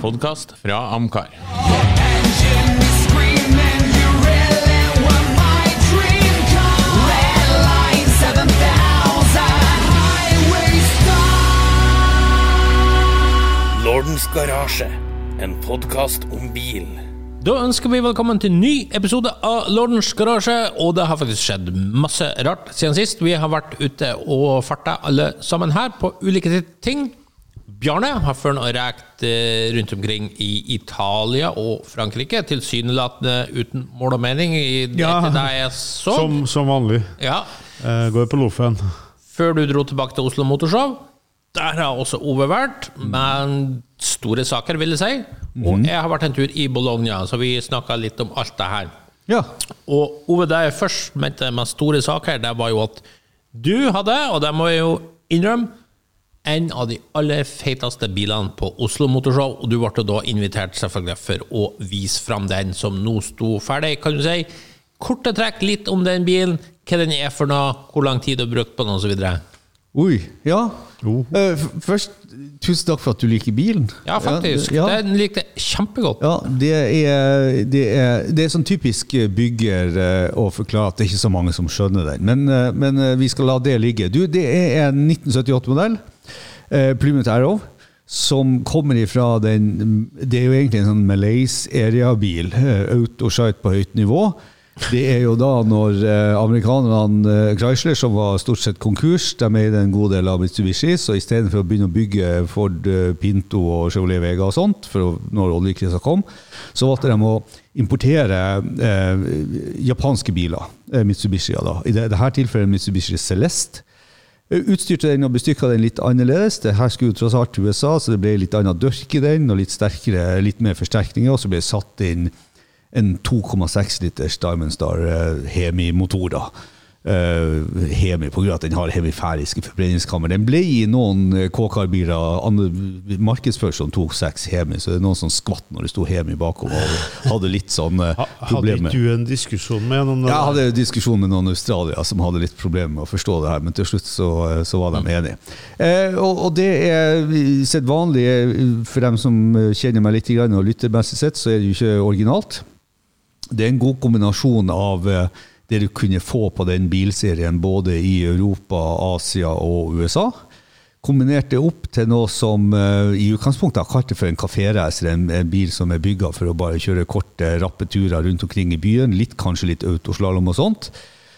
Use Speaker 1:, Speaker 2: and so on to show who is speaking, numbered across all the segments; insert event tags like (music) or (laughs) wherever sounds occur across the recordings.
Speaker 1: podkast fra Amcar.
Speaker 2: Engine is screaming, you really were my dream car. Red line 7000, highway star.
Speaker 3: Lordens garasje, en podkast om bil.
Speaker 1: Da ønsker vi velkommen til ny episode av Lordens garasje. Og det har faktisk skjedd masse rart siden sist. Vi har vært ute og farta alle sammen her på ulike ting. Bjarne har før nå rekt eh, rundt omkring i Italia og Frankrike, tilsynelatende uten mål og mening, i det
Speaker 4: Ja,
Speaker 1: til deg jeg så.
Speaker 4: Som, som vanlig.
Speaker 1: Ja.
Speaker 4: Jeg går på Loffen.
Speaker 1: Før du dro tilbake til Oslo Motorshow. Der har også Ove vært, men store saker, vil jeg si. Og jeg har vært en tur i Bologna, så vi snakka litt om alt det her.
Speaker 4: Ja.
Speaker 1: Og Ove, det jeg først mente med store saker, det var jo at du hadde, og det må jeg jo innrømme, en av de aller feiteste bilene på Oslo Motorshow, og du ble da invitert selvfølgelig for å vise fram den som nå sto ferdig. Kan du si korte trekk litt om den bilen, hva den er for noe, hvor lang tid du har brukt på den osv.?
Speaker 5: Oi, ja. Eh, først, tusen takk for at du liker bilen.
Speaker 1: Ja, faktisk.
Speaker 5: Ja,
Speaker 1: Den likte jeg kjempegodt.
Speaker 5: ja det, er, det, er, det er sånn typisk bygger eh, å forklare at det er ikke så mange som skjønner den. Men, eh, men eh, vi skal la det ligge. Du, det er en 1978-modell. Eh, Plymouth Arrow. Som kommer ifra den Det er jo egentlig en sånn Malaise area-bil. Autoshite på høyt nivå. Det er jo da når eh, amerikanerne eh, Chrysler, som var stort sett konkurs, de eide en god del av Mitsubishi, så istedenfor å begynne å bygge Ford eh, Pinto og Chevrolet Vega og sånt, å, når oljekrisa kom, så valgte de å importere eh, japanske biler. Mitsubishi, da. I det, dette tilfellet Mitsubishi Celeste. Utstyrte den og bestykka den litt annerledes. Det her skulle tross alt til USA, så det ble litt annet dørk i den, og litt sterkere, litt mer forsterkninger. Og så ble det satt inn en 2,6 liters Diamond Star eh, Hemi-motor. da. Uh, Hemi, av at den har hemifæriske forbrenningskammer. Den ble i noen eh, K-kar-biler an- markedsført som 2,6 Hemi, så det er noen som skvatt når det sto Hemi bakover og hadde litt sånn uh,
Speaker 4: problemer. hadde ikke du en diskusjon med noen?
Speaker 5: Jeg hadde en diskusjon med noen australiere som hadde litt problemer med å forstå det her, men til slutt så, så var de enige. Uh, og, og det er sedvanlig vanlig for dem som kjenner meg litt og lytter mest sett, så er det jo ikke originalt. Det er en god kombinasjon av eh, det du kunne få på den bilserien både i Europa, Asia og USA. Kombinert det opp til noe som eh, i utgangspunktet har kalt det for en kaféracer, en, en bil som er bygga for å bare kjøre korte, rappe turer rundt omkring i byen, litt, kanskje litt autoslalåm og sånt.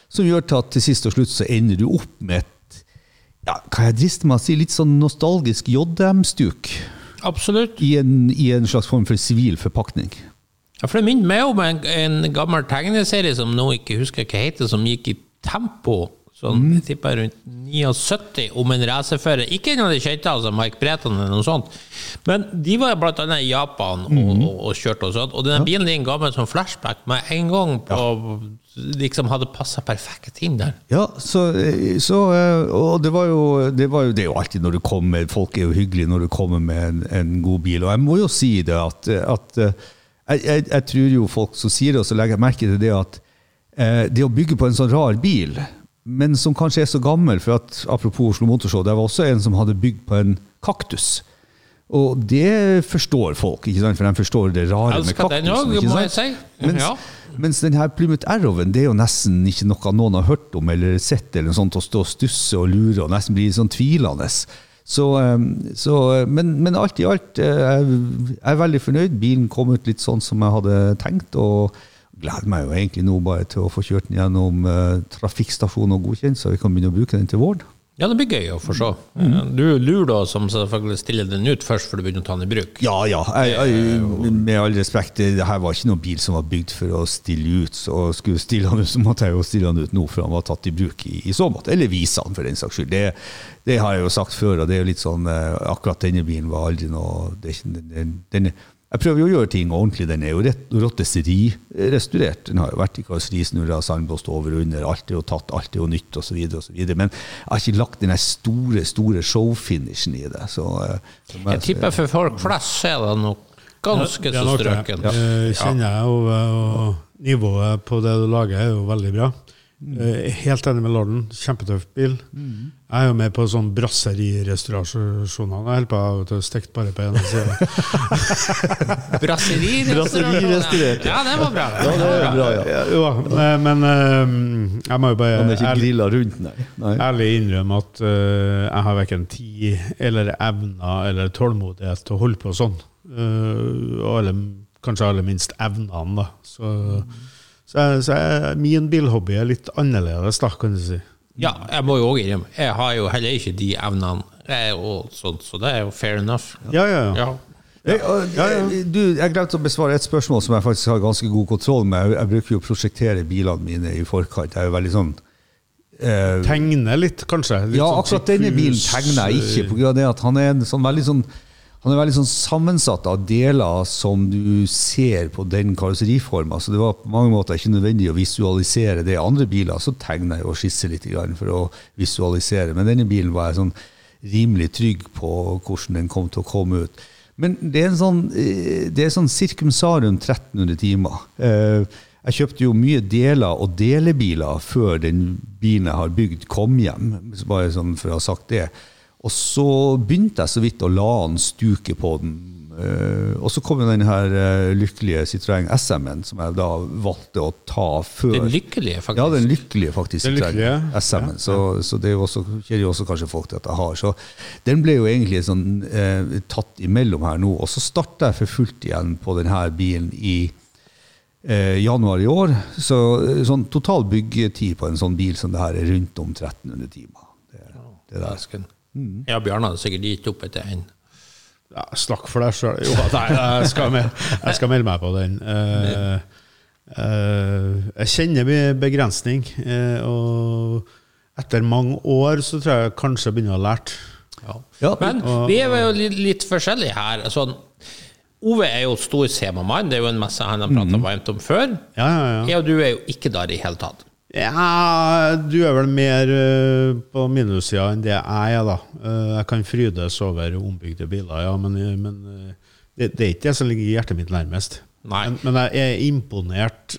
Speaker 5: Som gjør til at til sist og slutt så ender du opp med et ja, kan jeg driste meg å si litt sånn nostalgisk JM-stuk
Speaker 1: Absolutt.
Speaker 5: i, en- i en slags form for sivil forpakning.
Speaker 1: Ja, for det minner meg om en, en gammel tegneserie som nå ikke husker hva heter, som gikk i tempo. Sånn, jeg tipper rundt 79, om en racerfører. Ikke en av de kjente, altså Mike Breton eller noe sånt. Men de var blant annet i Japan og, og, og kjørte og sånt. Og denne bilen din ga meg en sånn flashback med en gang på Liksom hadde passa perfekt inn der.
Speaker 5: Ja, så, så eh, Og det var, jo, det var jo Det er jo alltid når du kommer Folk er jo hyggelige når du kommer med en, en god bil. Og jeg må jo si det at, at eh, jeg, jeg, jeg tror jo folk som sier det, og så legger jeg merke til det at eh, det å bygge på en sånn rar bil, men som kanskje er så gammel for at Apropos Oslo Motorshow, det var også en som hadde bygd på en kaktus. Og det forstår folk, ikke sant? for de forstår det rare med kaktusen. ikke sant?
Speaker 1: si.
Speaker 5: Mens,
Speaker 1: Ja.
Speaker 5: mens den her Plymouth Arrowen det er jo nesten ikke noe noen har hørt om eller sett, eller noe sånt, å stå og stusse og lure og nesten bli sånn tvilende. Så, eh, så, eh, men, men alt i alt, eh, jeg jeg er veldig fornøyd. Bilen kom ut litt sånn som jeg hadde tenkt, og gleder meg jo egentlig nå bare til å få kjørt den gjennom trafikkstasjonen trafikkstasjon og godkjent, så vi kan begynne å bruke den til våren.
Speaker 1: Ja, det blir gøy å få se. Du lurer da som selvfølgelig stiller den ut først før du begynner å ta den i bruk.
Speaker 5: Ja, ja. Jeg, jeg, med all respekt, det her var ikke noen bil som var bygd for å stille ut. Så skulle stille den ut, så måtte jeg jo stille den ut nå, før han var tatt i bruk i, i så måte. Eller vise den, for den saks skyld. Det, det har jeg jo sagt før, og det er jo litt sånn eh, Akkurat denne bilen var aldri noe det er den, den, Jeg prøver jo å gjøre ting ordentlig. Den er jo rotteseri-restaurert. Den har jo vært i karosserisnurrer, sandblåst over og under. Alt er jo tatt, alt er jo nytt, osv. Men jeg har ikke lagt den store, store showfinishen i det. Så, eh, så
Speaker 1: Jeg tipper for folk flest så er det nok ganske så strøken.
Speaker 4: Ja. kjenner jeg, og, og nivået på det du lager, er jo veldig bra. Eh, Helt enig med Lorden. Kjempetøff bil. Jeg er jo med på sånn brasserirestaurasjoner. Jeg holder på å stekt bare på ene sida. (laughs)
Speaker 1: Brasserirestaurant. Ja, det var bra.
Speaker 5: Ja, det var bra, ja.
Speaker 4: Jo, eh, men eh, jeg må jo bare
Speaker 5: Han er ikke grilla rundt, nei. nei.
Speaker 4: ærlig innrømme at uh, jeg har verken tid eller evner eller tålmodighet til å holde på sånn. Uh, og alle, kanskje aller minst evnene, da. Så, så, så er min bilhobby er litt annerledes, da, kan du si.
Speaker 1: Ja, jeg må jo òg innrømme, jeg har jo heller ikke de evnene, sånn, så det er jo fair enough.
Speaker 4: Ja, ja, ja.
Speaker 1: Ja.
Speaker 5: ja. Du, jeg glemte å besvare et spørsmål som jeg faktisk har ganske god kontroll med. Jeg, bruker jo å prosjektere bilene mine i forkant. Jeg er jo veldig sånn eh,
Speaker 4: Tegne litt, kanskje? Litt
Speaker 5: Ja,
Speaker 4: sånn
Speaker 5: akkurat denne bilen tegner jeg ikke,
Speaker 4: eh,
Speaker 5: på grunn av det at han er en sånn veldig sånn han er veldig sånn sammensatt av deler som du ser på den karosseriforma. Så det var på mange måter ikke nødvendig å visualisere det. Andre biler så tegner jeg og skisser litt for å visualisere. Men denne bilen var jeg sånn rimelig trygg på hvordan den kom til å komme ut. Men det er en sånn, eh, det er sånn cirkumsarum 1300 timer. Eh, Jeg kjøpte jo mye deler og delebiler før den bilen jeg har bygd, kom hjem. Bare sånn for å ha sagt det. Og så begynte jeg så vidt å la han stuke på den. Eh, og så kom den her eh, lykkelige Citroën SM-en, som jeg da valgte å ta før.
Speaker 1: Den lykkelige, faktisk.
Speaker 5: Ja, den lykkelige faktisk.
Speaker 4: Den lykkelige,
Speaker 5: Citroën SM-en. Så, så det er jo også, kjenner jo også kanskje folk til at jeg har. Så den ble jo egentlig sånn, eh, tatt imellom her nå. Og så starta jeg for fullt igjen på denne bilen i eh, januar i år. Så eh, sånn total byggetid på en sånn bil som det her er rundt om 1300 timer. Det, det der.
Speaker 1: Dæsken. Ja, Bjørn hadde sikkert gitt opp etter en.
Speaker 4: Ja, Snakk for deg sjøl. Jo, nei, jeg skal, jeg skal melde meg på den. Uh, uh, jeg kjenner begrensning, Uh, og etter mange år så tror jeg kanskje jeg begynner å ha lært.
Speaker 1: Ja.
Speaker 5: Ja,
Speaker 1: Men vi er jo litt, litt forskjellige her. Sånn, Ove er jo stor Sema-mann, det er jo en messe han har prata varmt om før.
Speaker 4: Ja, ja, ja.
Speaker 1: Jeg og du er jo ikke der i hele tatt.
Speaker 4: Ja, du er vel mer eh, på minussida enn det jeg er, da. Eh, jeg kan frydes over ombygde biler, ja, men, men eh, det, det er ikke det som ligger i hjertet mitt nærmest. Men, men jeg er imponert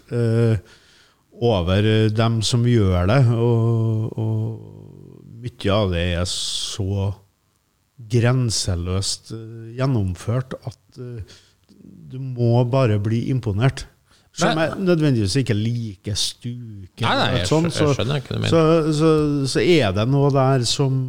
Speaker 4: over dem som gjør det, og, og mye av det er så grenseløst gjennomført at du må bare bli imponert. Som jeg nødvendigvis ikke liker stuke
Speaker 1: Nei, nei, jeg
Speaker 4: sånn,
Speaker 1: så, jeg skjønner ikke du.
Speaker 4: Så, så, så er det noe der som,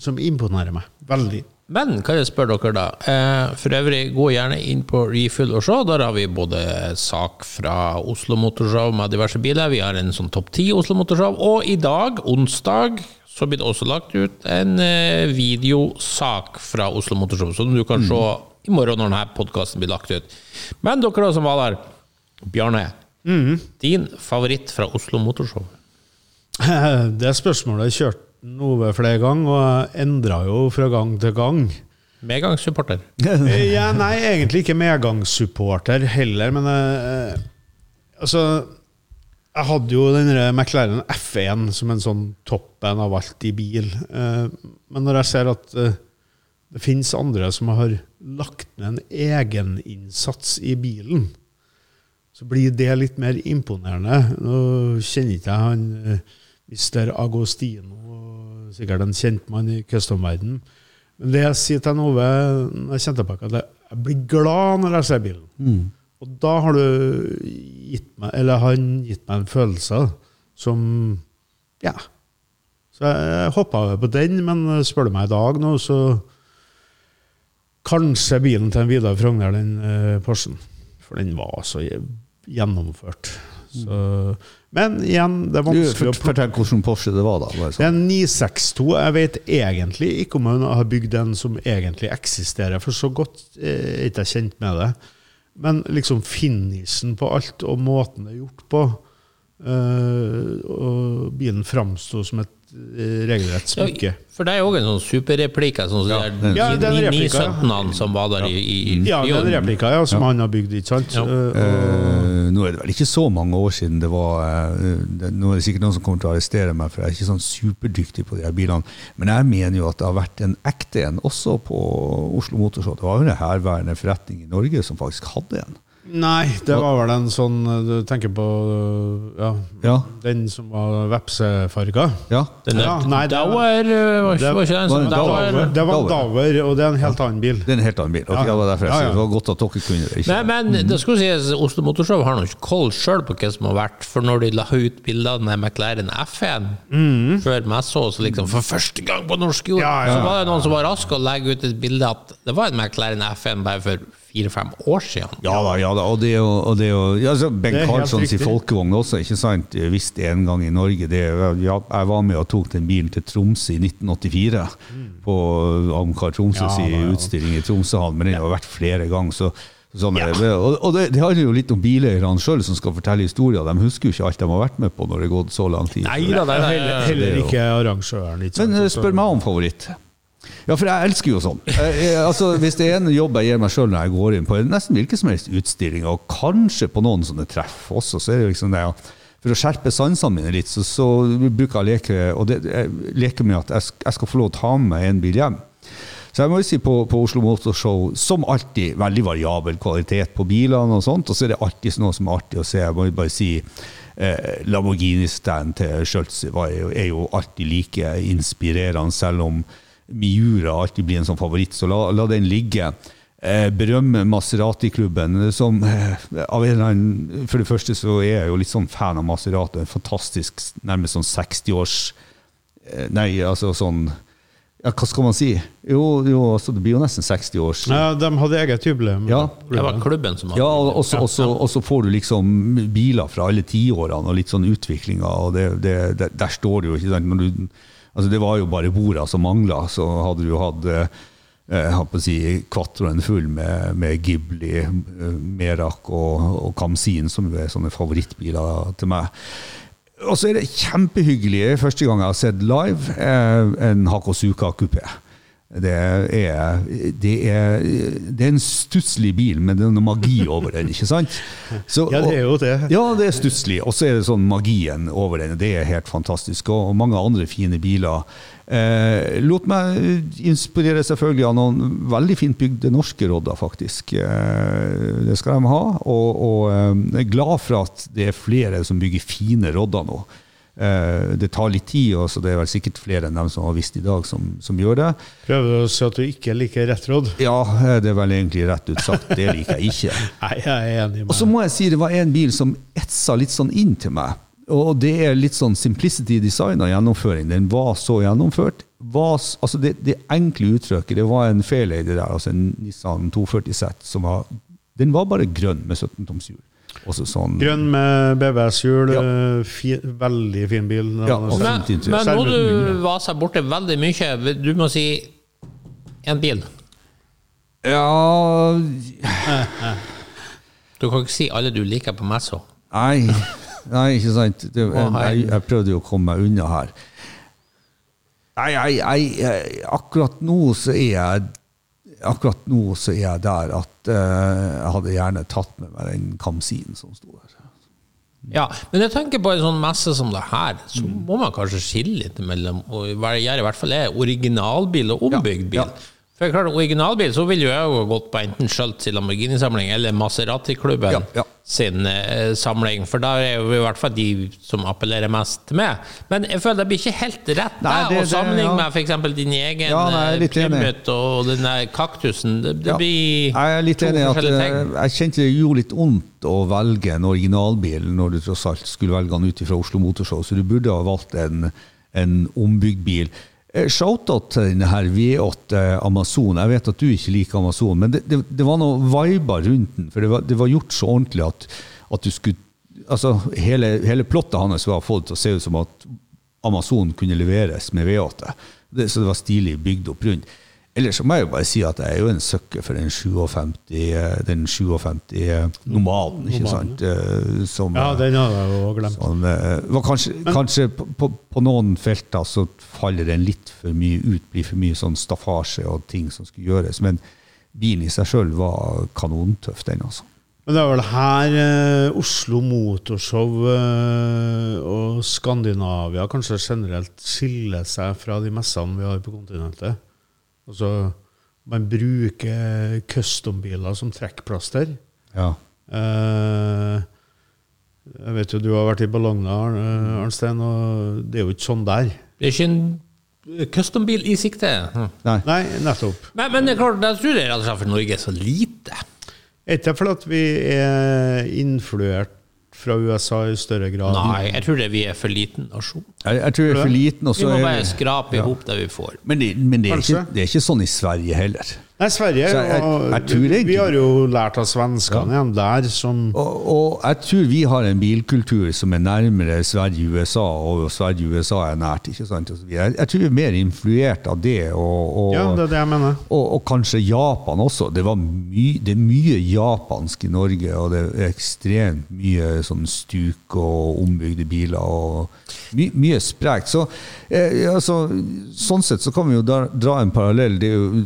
Speaker 4: som imponerer meg. Veldig.
Speaker 1: Men kan jeg spørre dere, da? Eh, for øvrig, gå gjerne inn på Refuel og se. Der har vi både sak fra Oslo Motorshow med diverse biler. Vi har en sånn topp ti Oslo Motorshow. Og i dag, onsdag, så blir det også lagt ut en eh, videosak fra Oslo Motorshow, som du kan se i morgen når denne podkasten blir lagt ut. Men dere da som var der, Bjarne. Din favoritt fra Oslo Motorshow? (laughs)
Speaker 4: Det spørsmålet kjørte Ove flere ganger, og endra jo fra gang til gang.
Speaker 1: Medgangssupporter. (laughs)
Speaker 4: Ja, nei, egentlig ikke medgangssupporter heller, men eh, altså Jeg hadde jo den McLaren F1 som en sånn toppen av alt i bil. Eh, men når jeg ser at eh, det finnes andre som har lagt ned en egeninnsats i bilen, så blir det litt mer imponerende. Nå kjenner ikke jeg han eh, Mr. Agostino, sikkert en kjent mann i custom-verdenen. Men det jeg sier til Ove når jeg kjente tilbake, at jeg- blir glad når jeg ser bilen. Og da har du gitt meg, eller han gitt meg en følelse som Ja. Så jeg hoppa over på den, men spør du meg i dag nå, så Kanskje bilen til en Vidar Frogner, den eh, Porschen. For den var så gjennomført. Så, men igjen, det er vanskelig å
Speaker 5: fortell hvordan Porsche det var, da. Bare
Speaker 4: det
Speaker 5: sånn.
Speaker 4: er en 962. Jeg vet egentlig ikke om hun har bygd en som egentlig eksisterer, for så godt eh, er ikke jeg kjent med det. Men liksom finishen på alt, og måten det er gjort på eh, Og bilen framsto som et regelrett smykke.
Speaker 1: Ja, for det er jo òg en sånn superreplikk. Sånn, ja,
Speaker 5: den-
Speaker 4: Ja, den en replika, ja.
Speaker 1: som var der i, i, i
Speaker 4: Ja, den replika ja, som
Speaker 5: Ja.
Speaker 4: han har bygd, ikke sant?
Speaker 1: Ja.
Speaker 4: uh,
Speaker 5: Eh, nå er det vel ikke så mange år siden det var uh, det, Nå er det sikkert noen som kommer til å arrestere meg, for jeg er ikke sånn superdyktig på de her bilene. Men jeg mener jo at det har vært en ekte en også på Oslo Motorshow. Det var jo en herværende forretning i Norge som faktisk hadde en.
Speaker 4: Nei, det var vel en sånn Du tenker på ja,
Speaker 5: Ja.
Speaker 4: den som var vepsefarga?
Speaker 5: Ja.
Speaker 1: Den
Speaker 4: Ja, nei, det var-
Speaker 1: Dauer øh, var ikke var ikke den som Dauer?
Speaker 4: Det var
Speaker 5: Dauer.
Speaker 4: Og det er en helt annen bil.
Speaker 5: Det er en helt annen bil. Okay,
Speaker 4: Ja, ja.
Speaker 5: det var derfor jeg
Speaker 4: Ja, ja.
Speaker 5: det var godt at dere kunne det. Ikke?
Speaker 1: Men, men det skulle sies Oslo Motorshow har nok ikke koll sjøl på hva som har vært, for når de la ut bildene med McLaren F1 før messa, så liksom for første gang på norsk jord,
Speaker 4: Mm. Ja, ja,
Speaker 1: så var det noen som var rask å legge ut et bilde at det var en McLaren F1 bare for fire-fem år siden.
Speaker 5: Ja da, ja da. Og det er jo, og det er jo ja, altså
Speaker 4: Ben
Speaker 5: Karlssons i folkevogn også, ikke sant? Visst en gang i Norge. Det, ja, jeg var med og tok den bilen til Tromsø i 1984. På Amcar Tromsøs
Speaker 4: Ja, da, ja.
Speaker 5: utstilling i Tromsøhallen, men den har vært flere ganger. så Sånn er det. Og, det, det handler jo litt om bileierne sjøl som skal fortelle historier. De husker jo ikke alt de har vært med på når det har gått så lang tid.
Speaker 1: Nei da, det er
Speaker 4: heller
Speaker 5: er jo-
Speaker 4: ikke arrangøren.
Speaker 5: Men eh, spør meg om favoritt. Ja, for jeg elsker jo sånn. Altså, hvis det er en jobb jeg gir meg sjøl når jeg går inn på en nesten hvilken som helst utstilling, og kanskje på noen sånne treff også, så er det liksom det ja, For å skjerpe sansene mine litt, så, så bruker jeg å leke, og det, jeg leker med at jeg, jeg skal få lov å ta med meg en bil hjem. Så jeg må jo si på, på Oslo Motorshow, som alltid, veldig variabel kvalitet på bilene og sånt, og så er det alltid noe som er artig å se. Jeg må jo bare si eh, Lamborghini-stand til Schultz er jo alltid like inspirerende, selv om Miura alltid blir en sånn favoritt, så la, la den ligge. Eh, berømme Maserati-klubben, som eh, av en eller annen For det første så er jeg jo litt sånn fan av Maserati, en fantastisk, nærmest sånn 60-års eh, Nei, altså sånn ja, Hva skal man si? Jo, jo altså, det blir jo nesten 60 år siden.
Speaker 4: Ja, de hadde eget jubileum.
Speaker 5: Ja.
Speaker 1: det var klubben som hadde
Speaker 5: Ja, og og så- og så- og så får du liksom biler fra alle tiårene og litt sånn utviklinga, og det, det, der, der står det jo ikke sant, når du, altså Det var jo bare borda som mangla, så hadde du hatt eh, å si, kvatroen full med, med Ghibli, eh, Merak og, og Kamsin, som er sånne favorittbiler til meg. Og så er det kjempehyggelig, første gang jeg har sett live, eh, en Hakosuka kupé. Det er, det, er, det er en stusslig bil, er noe magi over den, ikke sant? Så-
Speaker 4: Ja, det er jo det.
Speaker 5: Ja, det er stusslig, og så er det sånn magien over den. Det er helt fantastisk. Og mange andre fine biler. Eh, lot meg inspirere selvfølgelig av noen veldig fint bygde norske rodder, faktisk. Eh, det skal de ha. Og, og eh, jeg er glad for at det er flere som bygger fine rodder nå. Eh, det tar litt tid, så det er vel sikkert flere enn dem som har visst i dag, som, som gjør det.
Speaker 4: Prøver å si at du ikke liker rett råd?
Speaker 5: Ja, eh, det er vel egentlig rett ut sagt. Det liker jeg ikke. (laughs)
Speaker 4: Nei, jeg er enig
Speaker 5: Og så må jeg si det var en bil som etsa litt sånn inn til meg. Og det er litt sånn simplicity design og gjennomføring. Den var så gjennomført. Var, altså det, det enkle uttrykket, det var en fairlady der, altså en Nissan 240 Z, som var Den var bare grønn med 17 toms hjul. Også sånn
Speaker 4: Grønn med BVS-hjul.
Speaker 5: Ja.
Speaker 4: eh, fi, veldig fin bil.
Speaker 5: Ja, og
Speaker 1: Men, men nå du vaser borte veldig mye, du må si en bil.
Speaker 5: Ja
Speaker 1: Du kan ikke si alle du liker på messa.
Speaker 5: Nei, nei ikke sant. Det, jeg, jeg prøvde jo å komme meg unna her. Nei, nei jeg, jeg, akkurat nå så er jeg Akkurat nå så er jeg der at eh, jeg hadde gjerne tatt med meg den Kamsinen som sto der.
Speaker 1: Ja, men jeg tenker på en sånn messe som det her, så må man kanskje skille litt mellom og hva i hvert fall er originalbil og ombygd bil.
Speaker 5: Ja, ja.
Speaker 1: For klart, originalbil så vil jo jeg jo gått på enten Schultz sin Lamborghini-samling eller Maserati-klubben
Speaker 5: Ja, ja.
Speaker 1: sin eh, samling, for da er vi i hvert fall de som appellerer mest til meg. Men jeg føler det blir ikke helt rett
Speaker 5: Nei, det-
Speaker 1: å sammenligne
Speaker 5: ja.
Speaker 1: med f.eks. din egen
Speaker 5: Ja,
Speaker 1: eh. Plymouth og den der kaktusen. Det, det
Speaker 5: Ja.
Speaker 1: blir
Speaker 5: Jeg er litt
Speaker 1: to
Speaker 5: enig i at eh, jeg kjente det gjorde litt vondt å velge en originalbil når du tross alt skulle velge den ut fra Oslo Motorshow, så du burde ha valgt en, en ombygd bil. Eh, Shout-out til denne her V8 Amazon. Jeg vet at du ikke liker Amazon, men det, det, det var noe viber rundt den. For det var, det var gjort så ordentlig at, at du skulle Altså, hele, hele plottet hans var fått til å se ut som at Amazon kunne leveres med V8. Det, så det var stilig bygd opp rundt. Ellers så må jeg jo bare si at jeg er jo en søkker for den 57, eh, den 57 eh, Nomaden, ikke sant? Eh, Som,
Speaker 4: Ja, den hadde jeg jo glemt.
Speaker 5: Som, var kanskje, kanskje på, på, på noen felter så faller den litt for mye ut, blir for mye sånn staffasje og ting som skulle gjøres. Men bilen i seg sjøl var kanontøff, den altså.
Speaker 4: Men det er vel her eh, Oslo Motorshow eh, og Skandinavia kanskje generelt skiller seg fra de messene vi har på kontinentet. Altså, man bruker custom-biler som trekkplaster.
Speaker 5: Ja.
Speaker 4: Eh, jeg vet jo du har vært i Ballongna, Arnstein, og det er jo ikke sånn der.
Speaker 1: Det er ikke en custom-bil i sikte. Hm.
Speaker 5: Nei.
Speaker 4: Nei, nettopp.
Speaker 1: Men, men det er klart, jeg tror det er rett og slett for Norge er så lite.
Speaker 4: Ikke fordi at vi er influert fra USA i større grad?
Speaker 1: Nei, jeg tror det vi er for liten nasjon.
Speaker 5: Jeg, jeg tror Vi er for liten,
Speaker 1: Vi må bare skrape i hop det vi får.
Speaker 5: Men, det, men det, er ikke, det er ikke sånn i Sverige heller.
Speaker 4: Nei, Sverige
Speaker 5: jeg,
Speaker 4: jeg-
Speaker 5: jeg tror egentlig-
Speaker 4: Vi har jo lært av svenskene igjen der, som
Speaker 5: Og, og jeg tror vi har en bilkultur som er nærmere Sverige-USA, og Sverige-USA er nært. ikke sant? Og så videre. Jeg, jeg tror vi er mer influert av det. Og, og,
Speaker 4: Ja, det er det jeg mener.
Speaker 5: og, og kanskje Japan også. Det, var my, det er mye japansk i Norge, og det er ekstremt mye sånn stuk og ombygde biler. og my, Mye sprekt. Så eh, altså, sånn sett så kan vi jo dra, dra en parallell. Det er jo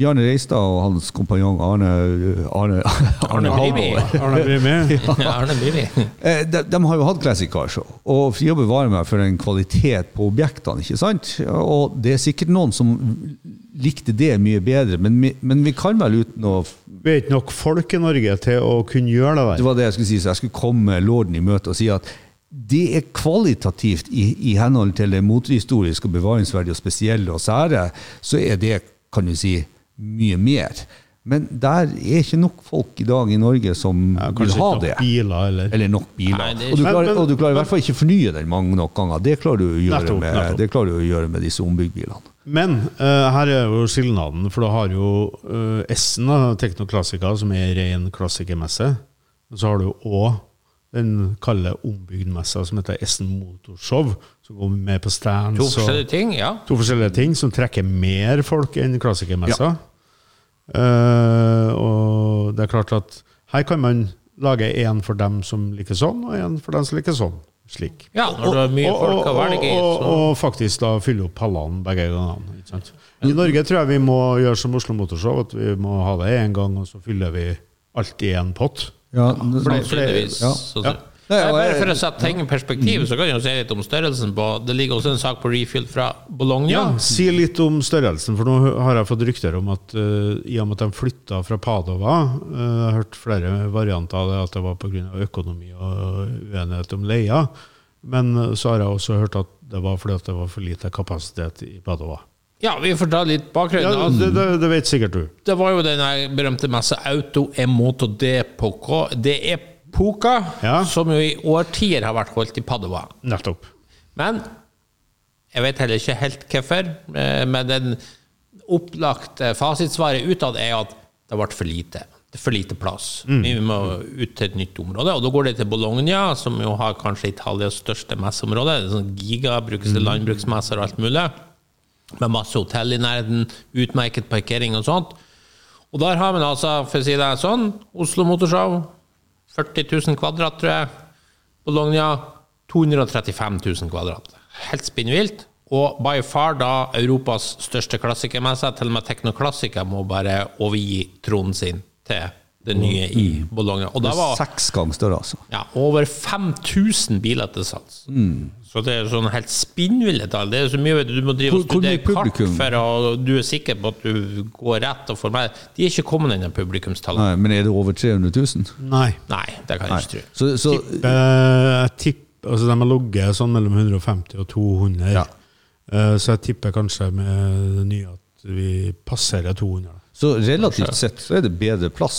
Speaker 5: Bjarne Reistad og hans kompanjong Arne Arne, (laughs) Arne
Speaker 1: Brimi.
Speaker 4: Arne Brimi. (laughs)
Speaker 1: Ja, Arne Brimi.
Speaker 5: Eh, de, de har jo hatt Classic Car Show, og Fria bevarer meg for en kvalitet på objektene. ikke sant? Og det er sikkert noen som likte det mye bedre, men, men vi kan vel uten å
Speaker 4: Vi er ikke nok folk i Norge til å kunne gjøre det
Speaker 5: Det var det jeg skulle si, så jeg skulle komme lorden i møte og si at det er kvalitativt i, i henhold til det motehistoriske og bevaringsverdige og spesielle og sære, så er det, kan du si, mye mer. Men der er ikke nok folk i dag i Norge som
Speaker 4: Ja,
Speaker 5: vil ha det.
Speaker 4: biler, eller
Speaker 5: Eller nok biler.
Speaker 1: Nei,
Speaker 5: og, du klarer,
Speaker 4: Men- men-
Speaker 5: og du klarer i hvert fall ikke fornye den mange nok ganger. Det klarer du å gjøre,
Speaker 4: Nettopp,
Speaker 5: med,
Speaker 4: nettopp.
Speaker 5: det klarer du å gjøre med disse ombygdbilene.
Speaker 4: Men uh, her er jo skilnaden, for du har jo uh, S-en, da, Teknoklassika, som er ren klassikermesse. Og så har du òg den kalde ombygdmessa som heter Essen Motorshow, som går med på stands.
Speaker 1: To forskjellige ting, ja.
Speaker 4: To forskjellige ting som trekker mer folk enn klassikermessa. Eh, og det er klart at her kan man lage én for dem som liker sånn, og én for dem som liker sånn. Slik.
Speaker 1: Ja, når det er mye folk å velge i,
Speaker 4: og, og faktisk da fylle opp pallene begge gangene. Ikke sant? I Norge tror jeg vi må gjøre som Oslo Motorshow, at vi må ha det én gang, og så fyller vi alt i en pott.
Speaker 5: Ja,
Speaker 4: For det- for det-
Speaker 5: ja. Nei, jeg,
Speaker 1: bare for å sette ting i perspektiv, så kan jeg jo si litt om størrelsen på Det ligger også en sak på Refield fra Bologna.
Speaker 4: Ja, Si litt om størrelsen, for nå har jeg fått rykter om at uh, i og med at de flytta fra Padova uh, Jeg har hørt flere varianter av det, at det var pga. økonomi og uenighet om leia. Men eh, så har jeg også hørt at det var fordi det var for lite kapasitet i Padova.
Speaker 1: Ja, vi får ta litt bakgrunn.
Speaker 4: Ja, det, det, det vet sikkert du.
Speaker 1: Det var jo den berømte messa Auto Emoto de Poco. Det er Poca,
Speaker 4: Ja.
Speaker 1: som jo i årtier har vært holdt i Padova.
Speaker 4: Nettopp.
Speaker 1: Men jeg vet heller ikke helt hvorfor. eh, Men den opplagte fasitsvaret utad er at det ble for lite. Det er for lite plass. Vi må ut til et nytt område. Og da går det til Bologna, som jo har kanskje Italias største messeområde. Det er sånn giga, brukes til landbruksmesser og alt mulig. Med masse hotell i nærheten, utmerket parkering og sånt. Og der har man altså, for å si det sånn, Oslo Motorshow, 40 000 kvadrat, tror jeg. Bologna, 235 000 kvadrat. Helt spinnvilt. Og by far da Europas største klassikermesse. Til og med Teknoklassiker må bare overgi tronen sin til det nye i Bologna. Og det var
Speaker 5: Seks ganger større, altså.
Speaker 1: ja, over 5000 biler til salgs. Så det er sånn helt spinnville tall. Det er så mye du, du må drive og studere kart for å du er sikker på at du går rett og får med De er ikke kommet inn i publikumstallet.
Speaker 5: Nei, men er det over 300 000?
Speaker 4: Nei.
Speaker 1: Nei, det kan jeg ikke tro.
Speaker 5: Så, så
Speaker 4: Eh, Jeg tipper altså De har ligget sånn mellom 150 og 200.
Speaker 5: Ja.
Speaker 4: Eh, Så jeg tipper kanskje med det nye at vi passerer 200.
Speaker 5: Så relativt sett så er det bedre plass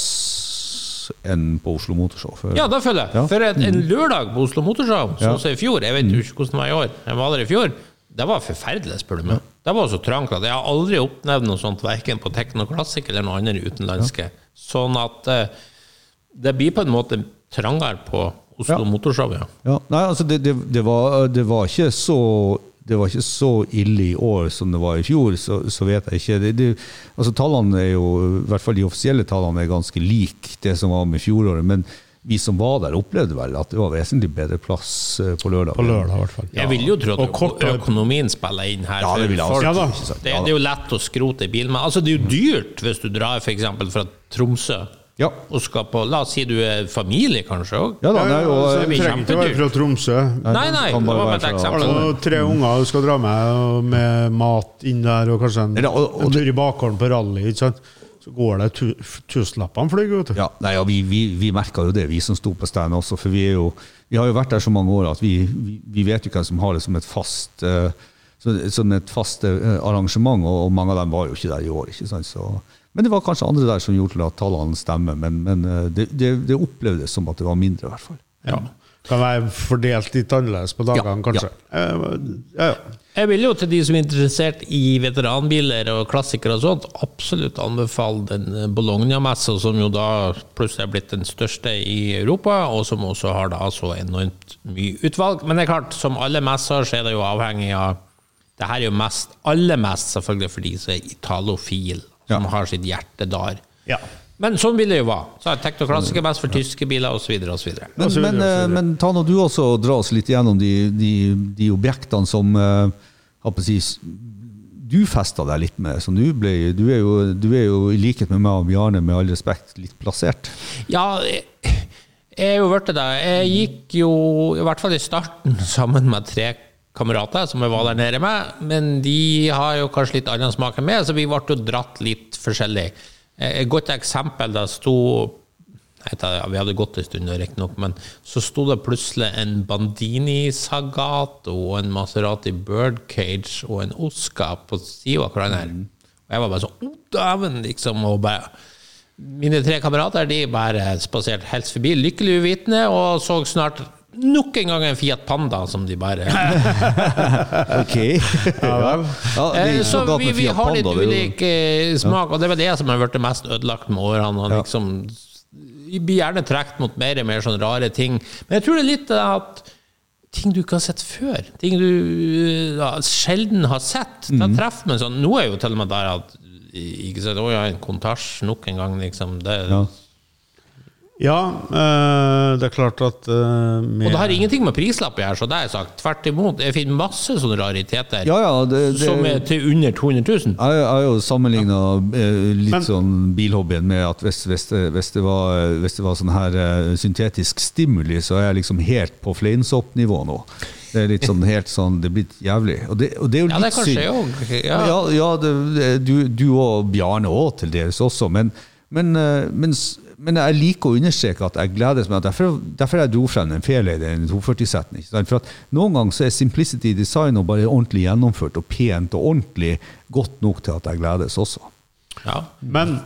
Speaker 5: enn på Oslo Motorshow. For,
Speaker 1: Ja, det føler jeg.
Speaker 5: Ja.
Speaker 1: For en, en lørdag på Oslo Motorshow,
Speaker 5: Ja.
Speaker 1: sånn som i fjor Jeg vet jo ikke hvordan det var i år, jeg var der i fjor. Det var forferdelig, spør du meg. Det var så trangt at jeg har aldri opplevd noe sånt, verken på Teknoklassik eller noe andre utenlandske. Sånn at eh, det blir på en måte trangere på Oslo
Speaker 5: Ja.
Speaker 1: Motorshow, ja.
Speaker 5: Ja, nei, altså det, det, det, var, det var ikke så det var ikke så ille i år som det var i fjor, så, så vet jeg ikke. Det, det, altså Tallene er jo, i hvert fall de offisielle tallene er ganske like det som var med fjoråret. Men vi som var der, opplevde vel at det var vesentlig bedre plass eh, på lørdag.
Speaker 4: På lørdag, i hvert fall.
Speaker 1: Jeg vil jo tro at
Speaker 4: kort,
Speaker 1: økonomien spiller inn her.
Speaker 5: Ja, det vil jeg
Speaker 4: Ja?
Speaker 1: Det, det er jo lett å skrote bilen men altså, det er jo dyrt hvis du drar for eksempel fra Tromsø
Speaker 5: Ja.
Speaker 1: og skal på La oss si du er familie, kanskje òg.
Speaker 5: Ja da, nei, og,
Speaker 4: så
Speaker 1: det
Speaker 4: trenger ikke å være fra Tromsø.
Speaker 1: Nei, nei, det var bare et eksempel.
Speaker 4: Har du tre unger du skal dra med, med mat inn der, og kanskje en,
Speaker 5: Ja, og- og
Speaker 4: en tur i bakgården på rally, ikke sant? så går det tu, tusenlappene flyr, vet du.
Speaker 5: Ja, nei, ja, vi, vi, vi merka jo det, vi som sto på stand også. For vi, er jo, vi har jo vært der så mange år at vi, vi, vi vet jo hvem som har det som et fast, uh, så- som et fast eh, arrangement, og, og mange av dem var jo ikke der i år. ikke sant? Så, men det var kanskje andre der som gjorde til at tallene stemmer. Men, men eh, det, det, det opplevdes som at det var mindre, i hvert fall.
Speaker 4: Ja. Kan være fordelt litt annerledes på dagene,
Speaker 5: Ja,
Speaker 4: kanskje. Eh, Ja, ja.
Speaker 1: Jeg vil jo til de som er interessert i veteranbiler og klassikere og sånt, absolutt anbefale den Bologna-messa, som jo da plutselig er blitt den største i Europa, og som også har da så enormt mye utvalg. Men det er klart, som alle messer, så er det jo avhengig av Det her er jo mest, aller mest selvfølgelig for de som er italofil, som har sitt hjerte der.
Speaker 4: ja.
Speaker 1: Men sånn vil det jo være. Så er teknoklassiker mest for tyske biler, osv.
Speaker 5: Men,
Speaker 4: Og så videre,
Speaker 5: men,
Speaker 4: og så
Speaker 5: eh,
Speaker 4: videre.
Speaker 5: men ta nå du også og dra oss litt gjennom de, de, de objektene som eh, si, du festa deg litt med. Som du, ble, du, er jo, du er jo i likhet med meg og Bjarne, med all respekt, litt plassert.
Speaker 1: Ja, jeg jeg er jo blitt det. Jeg gikk jo, i hvert fall i starten, sammen med tre kamerater som jeg var der nede med, men de har jo kanskje litt annen smak enn meg, så vi ble jo dratt litt forskjellig. Eh, Et godt eksempel, da sto ja, Vi hadde gått en stund, riktignok, men så sto det plutselig en Bandini Sagato og en Maserati Birdcage og en Oscar på sida av hverandre. Og jeg var bare sånn Å, dæven! Liksom, og bare mine tre kamerater de bare spaserte helt forbi, lykkelig uvitende, og så snart nok en gang en Fiat Panda som de bare (laughs)
Speaker 5: Ok. ja, vel. ja,
Speaker 1: Eh, Så vi, vi har litt
Speaker 5: Panda, det jo-
Speaker 1: ulik eh, smak, og det er vel det som har blitt mest ødelagt med årene. Og liksom Vi blir gjerne trukket mot mer og mer sånne rare ting. Men jeg tror det er litt at ting du ikke har sett før, ting du ja, sjelden har sett, da
Speaker 5: Mhm.
Speaker 1: treffer man sånn Nå er jo til og med der at ikke sant, Å ja, en kontasj nok en gang, liksom. Det,
Speaker 5: Ja.
Speaker 4: Ja eh, det er klart at eh, med,
Speaker 1: Og det har ingenting med prislapp å gjøre, så det har jeg sagt. Tvert imot. Jeg finner masse sånne rariteter
Speaker 5: Ja, ja, det, det,
Speaker 1: som er til under 200 000.
Speaker 5: Jeg har jo sammenligna litt
Speaker 4: Men-
Speaker 5: sånn bilhobbyen med at hvis, hvis, hvis, det var, hvis det var sånn her eh, syntetisk stimuli, så er jeg liksom helt på fleinsoppnivå nå. Det er litt sånn helt sånn Det er blitt jævlig. Og det, og det er jo
Speaker 1: Ja, det er kanskje jeg òg. Ja.
Speaker 5: Ja, ja det, du, du og Bjarne òg til dels også, men, men, eh, men, jeg liker å understreke at jeg gledes meg. derfor, derfor jeg dro frem den den 240-setten. For at Noen ganger så er Simplicity Design og bare ordentlig gjennomført og pent og ordentlig godt nok til at jeg gledes også.
Speaker 1: Ja.
Speaker 4: Men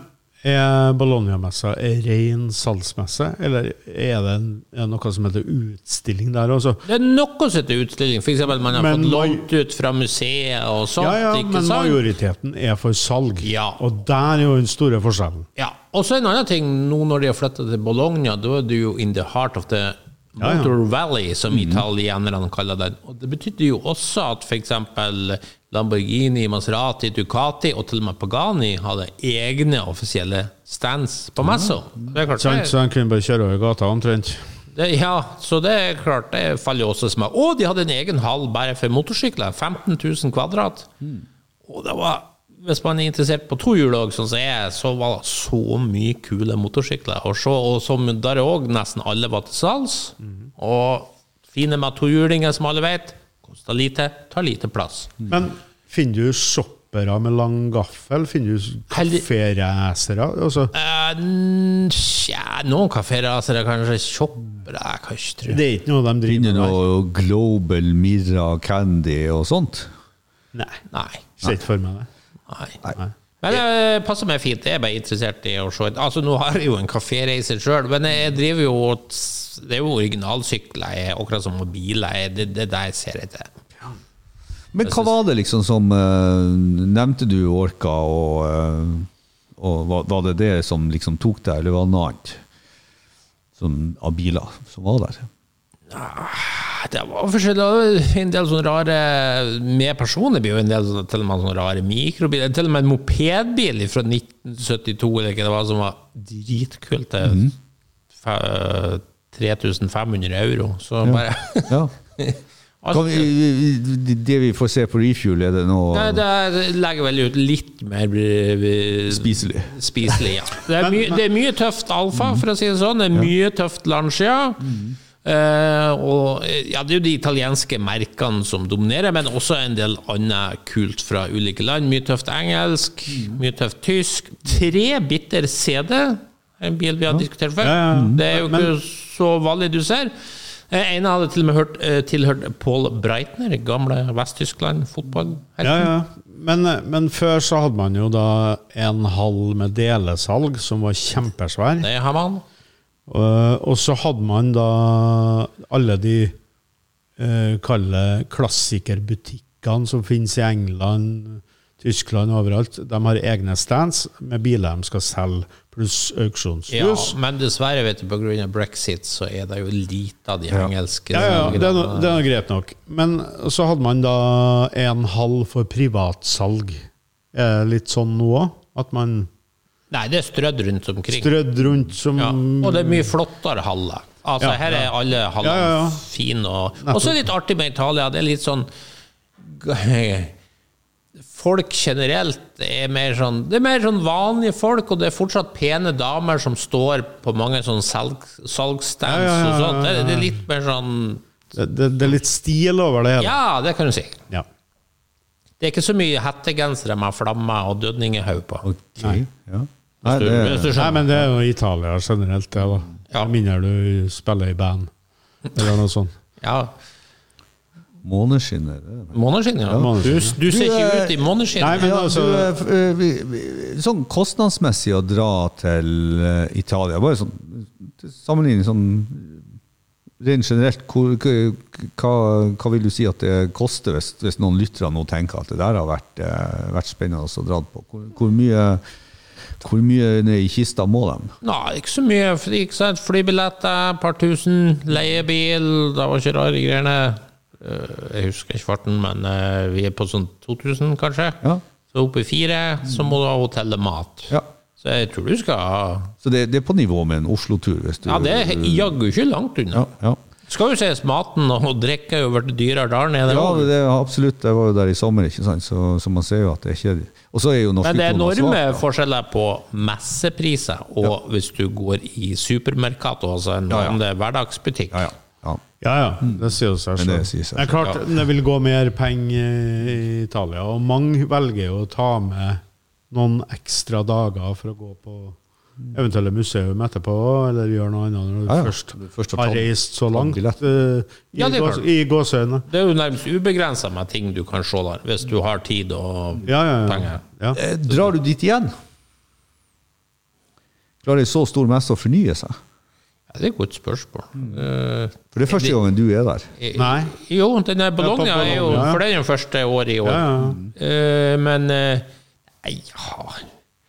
Speaker 4: er Bologna-messa en ren salgsmesse, eller er det, en, er noe som heter utstilling der også?
Speaker 1: Det er noe som heter utstilling. Eksempel man har
Speaker 4: Men
Speaker 1: fått lånt ut fra museet og sånt.
Speaker 4: Ja, ja, men
Speaker 1: sant?
Speaker 4: majoriteten er for salg.
Speaker 1: Ja.
Speaker 4: Og der er jo den store forskjellen.
Speaker 1: Ja. Og så en annen ting, nå når de har flytta til Bologna, da er du jo in the heart of the
Speaker 4: Ja, ja.
Speaker 1: Motor Valley, som italienerne kaller den. Og det betydde jo også at f.eks. Lamborghini, Maserati, Ducati og til og med Pagani hadde egne offisielle stands på messa. Det klart, det-
Speaker 4: Så han kunne bare kjøre over gata omtrent.
Speaker 1: Det, ja, så det er klart, det faller jo også smak. Og de hadde en egen hall bare for motorsykler. 15 000 kvadrat. Og det var, hvis man er interessert på tohjul òg, sånn som jeg er, så var det så mye kule motorsykler Og, så, Og som der òg nesten alle var til salgs. Og fine med tohjulinger, som alle vet. Koster lite, tar lite plass.
Speaker 4: Men finner du shoppere med lang gaffel? Finner du kaféracere? Altså,
Speaker 1: Eh, Tja, noen kaféracere, kanskje shoppere, jeg kan ikke tro.
Speaker 4: det er ikke noe de driver
Speaker 5: Finner
Speaker 4: med der.
Speaker 5: noe Global Mirra Candy og sånt?
Speaker 4: Nei.
Speaker 1: Nei.
Speaker 4: Ser ikke for meg det.
Speaker 1: Nei. Men det passer meg fint. Jeg er bare interessert i å se Altså, Nå har jeg jo en kaféreise sjøl, men jeg driver jo Det er jo originalsykler, jeg, akkurat som biler. jeg- Det det er det jeg ser etter.
Speaker 5: Men hva var det liksom som eh, Nevnte du Orka, og, eh, og var, var det det som liksom tok deg, eller var det noe annet som, av biler som var der?
Speaker 1: Det var forskjellig. En del sånne rare Med personer blir jo en del sånne, til og med sånne rare mikrobiler. Til og med en mopedbil fra 1972 eller ikke det var, som var dritkult til mm. 3500 euro. Så bare
Speaker 5: Ja. (laughs) Kan vi, det vi får se på refuel, er det noe
Speaker 1: Nei, det legger vel ut litt mer eh,
Speaker 5: spiselig?
Speaker 1: spiselig. Ja. Det, er mye, (laughs) det er mye tøft alfa, for å si det sånn. Det er mye tøft Lancia. Eh, og eh, ja, Det er jo de italienske merkene som dominerer, men også en del annet kult fra ulike land. Mye tøft engelsk, mye tøft tysk. Tre bitter CD, en bil vi har diskutert før.
Speaker 4: Ja.
Speaker 1: Det er jo ikke så vanlig du ser. Eh, En hadde til og med hørt, eh, tilhørt Paul Breitner, gamle Vest-Tyskland fotball.
Speaker 4: Ja, ja. Men, men før så hadde man jo da en hall med delesalg som var kjempesvær.
Speaker 1: Det har man.
Speaker 4: Og, og så hadde man da alle de uh, klassikerbutikkene som finnes i England, Tyskland overalt. De har egne stands med biler de skal selge, pluss
Speaker 1: Ja, men dessverre, vet du, pga. brexit, så er det jo lite av de engelske
Speaker 4: Ja, ja, det er, no, det er greit nok. Men så hadde man da en halv for privatsalg. Er det litt sånn nå òg? At man
Speaker 1: Nei, det er strødd rundt omkring.
Speaker 4: strødd rundt som
Speaker 1: Ja, og det er mye flottere haller. Altså,
Speaker 4: Ja,
Speaker 1: her er alle hallene
Speaker 4: Ja,
Speaker 1: fine. Og, og så er det litt artig med Italia. Det er litt sånn Folk generelt er mer sånn Det er mer sånn vanlige folk, og det er fortsatt pene damer som står på mange sånne salg, salgsstands og sånt. Det, det er litt mer sånn
Speaker 4: det, det, det er litt stil over det hele.
Speaker 1: Ja, det kan du si.
Speaker 4: Ja.
Speaker 1: Det er ikke så mye hettegensere med flammer og dødningehaug på.
Speaker 5: Ok, ja. Nei, det,
Speaker 1: du
Speaker 4: Nei, men det er jo Italia generelt, det, da.
Speaker 1: Ja.
Speaker 4: Mindre du spiller i band, eller noe sånt.
Speaker 1: Ja,
Speaker 5: Måneskinner. det er det.
Speaker 1: Måneskinn, ja. Du, du ser ikke ut i måneskinn.
Speaker 4: Nei, men altså
Speaker 5: du, eh, eh, sånn kostnadsmessig å dra til eh, Italia, bare sånn til sammenligning sånn rent generelt, hva, hva vil du si at det koster hvis, hvis noen lyttere nå tenker at det der har vært, eh, vært spennende å dra på? Hvor, hvor, mye, hvor mye ned i kista må de?
Speaker 1: Nei, ikke så mye. Ikke sant? Flybilletter, par tusen. Leiebil, det var ikke rare greiene. Eh, Jeg husker ikke farten, men eh, vi er på sånn 2000, kanskje.
Speaker 5: Ja.
Speaker 1: Så oppe i fire, så må du ha hotell og mat.
Speaker 5: Ja.
Speaker 1: Så jeg tror du skal ha
Speaker 5: Så det, det er på nivå med en Oslo-tur? hvis du-
Speaker 1: Ja, det er jaggu ikke langt unna.
Speaker 5: Ja, ja.
Speaker 1: Skal jo ses, maten og drikke er jo blitt dyrere der nede.
Speaker 5: Ja, det er absolutt. Jeg var jo der i sommer, ikke sant? Så, så man ser jo at det er ikke Og så er jo norske
Speaker 1: Men det er enorme forskjeller på messepriser og hvis du går i supermerkato, altså en
Speaker 5: Ja, ja.
Speaker 1: vanlig hverdagsbutikk.
Speaker 5: Ja, ja. ja.
Speaker 4: Ja, ja. Det sier seg
Speaker 5: selv. det
Speaker 4: selv.
Speaker 5: sier seg
Speaker 4: Det er klart det vil gå mer penger i Italia, og mange velger jo å ta med noen ekstra dager for å gå på eventuelle museum etterpå, eller gjøre noe annet når du
Speaker 5: Ja, ja.
Speaker 4: først
Speaker 5: Du først har
Speaker 4: reist så langt. eh, I,
Speaker 1: Ja, det
Speaker 4: gås-
Speaker 1: klart.
Speaker 4: i gåseøyne.
Speaker 1: Det er jo nærmest ubegrensa med ting du kan se der, hvis du har tid og
Speaker 4: Ja, ja, ja.
Speaker 1: penger.
Speaker 4: ja.
Speaker 5: Eh, Drar du dit igjen? Klarer ei så stor messe å fornye seg?
Speaker 1: Ja, det er et godt spørsmål. Uh,
Speaker 5: For det er første gangen du er der.
Speaker 4: Nei.
Speaker 1: Jo, den Bologna er jo For det er jo første året i år.
Speaker 4: Ja, ja.
Speaker 1: Eh, men Nei, ja